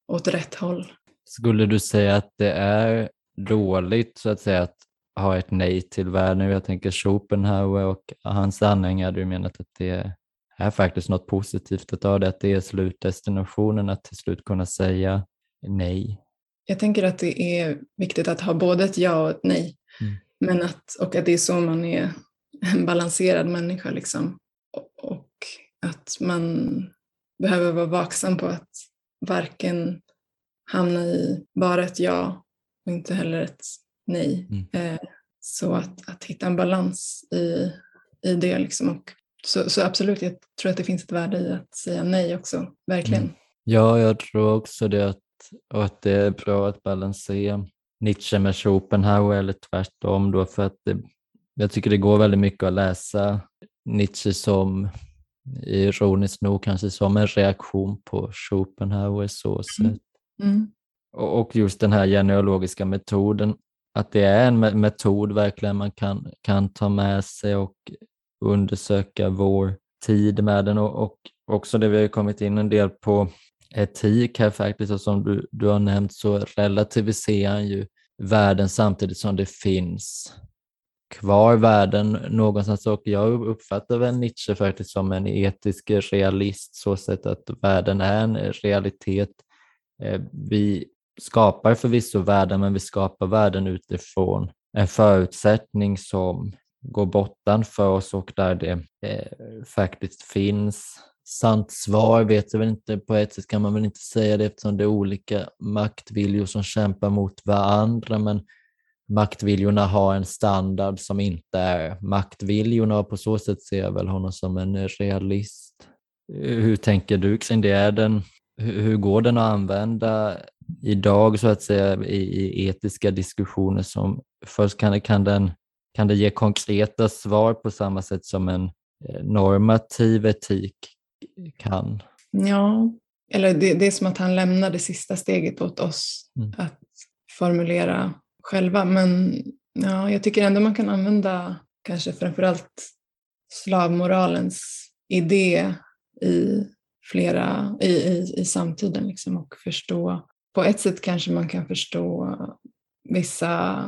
åt rätt håll. Skulle du säga att det är dåligt så att säga att ha ett nej till världen? Jag tänker Schopenhauer och hans anhängare hade ju menat att det är faktiskt något positivt att ha det, att det är slutdestinationen, att till slut kunna säga nej. Jag tänker att det är viktigt att ha både ett ja och ett nej. Mm. Men att, och att det är så man är en balanserad människa. Liksom. Och att man behöver vara vaksam på att varken hamna i bara ett ja och inte heller ett nej. Mm. Eh, så att, att hitta en balans i, i det. Liksom. Och så, så absolut, jag tror att det finns ett värde i att säga nej också, verkligen. Mm. Ja, jag tror också det att, och att det är bra att balansera Nietzsche med Schopenhauer eller tvärtom då för att det, jag tycker det går väldigt mycket att läsa Nietzsche som ironiskt nog kanske som en reaktion på Schopenhauer så mm. sätt. Mm. Och just den här genealogiska metoden, att det är en metod verkligen man kan, kan ta med sig och undersöka vår tid med den och, och också det vi har kommit in en del på etik här faktiskt och som du, du har nämnt så relativiserar han ju världen samtidigt som det finns kvar världen någonstans och jag uppfattar väl Nietzsche faktiskt som en etisk realist så sätt att världen är en realitet. Eh, vi skapar förvisso världen men vi skapar världen utifrån en förutsättning som går bortanför oss och där det eh, faktiskt finns sant svar vet jag väl inte, på ett sätt kan man väl inte säga det eftersom det är olika maktviljor som kämpar mot varandra men maktviljorna har en standard som inte är maktviljorna och på så sätt ser jag väl honom som en realist. Hur tänker du kring det? Är den, hur går den att använda idag så att säga i, i etiska diskussioner som först kan, kan, den, kan det ge konkreta svar på samma sätt som en eh, normativ etik kan? Ja, eller det, det är som att han lämnar det sista steget åt oss mm. att formulera själva. Men ja, jag tycker ändå man kan använda kanske framförallt slavmoralens idé i flera, i, i, i samtiden liksom och förstå, på ett sätt kanske man kan förstå vissa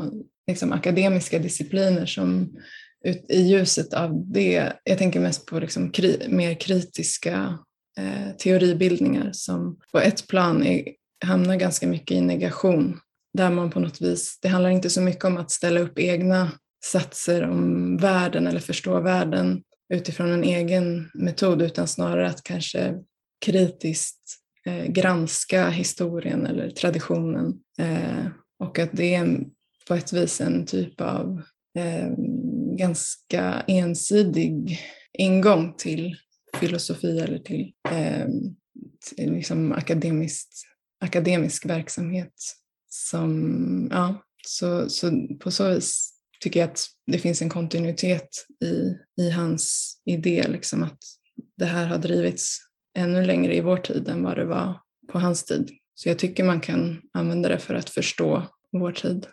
liksom, akademiska discipliner som ut, i ljuset av det, jag tänker mest på liksom kri, mer kritiska eh, teoribildningar som på ett plan är, hamnar ganska mycket i negation. Där man på något vis, det handlar inte så mycket om att ställa upp egna satser om världen eller förstå världen utifrån en egen metod utan snarare att kanske kritiskt eh, granska historien eller traditionen eh, och att det är på ett vis en typ av eh, ganska ensidig ingång till filosofi eller till, eh, till liksom akademiskt, akademisk verksamhet. Som, ja, så, så på så vis tycker jag att det finns en kontinuitet i, i hans idé, liksom att det här har drivits ännu längre i vår tid än vad det var på hans tid. Så jag tycker man kan använda det för att förstå vår tid.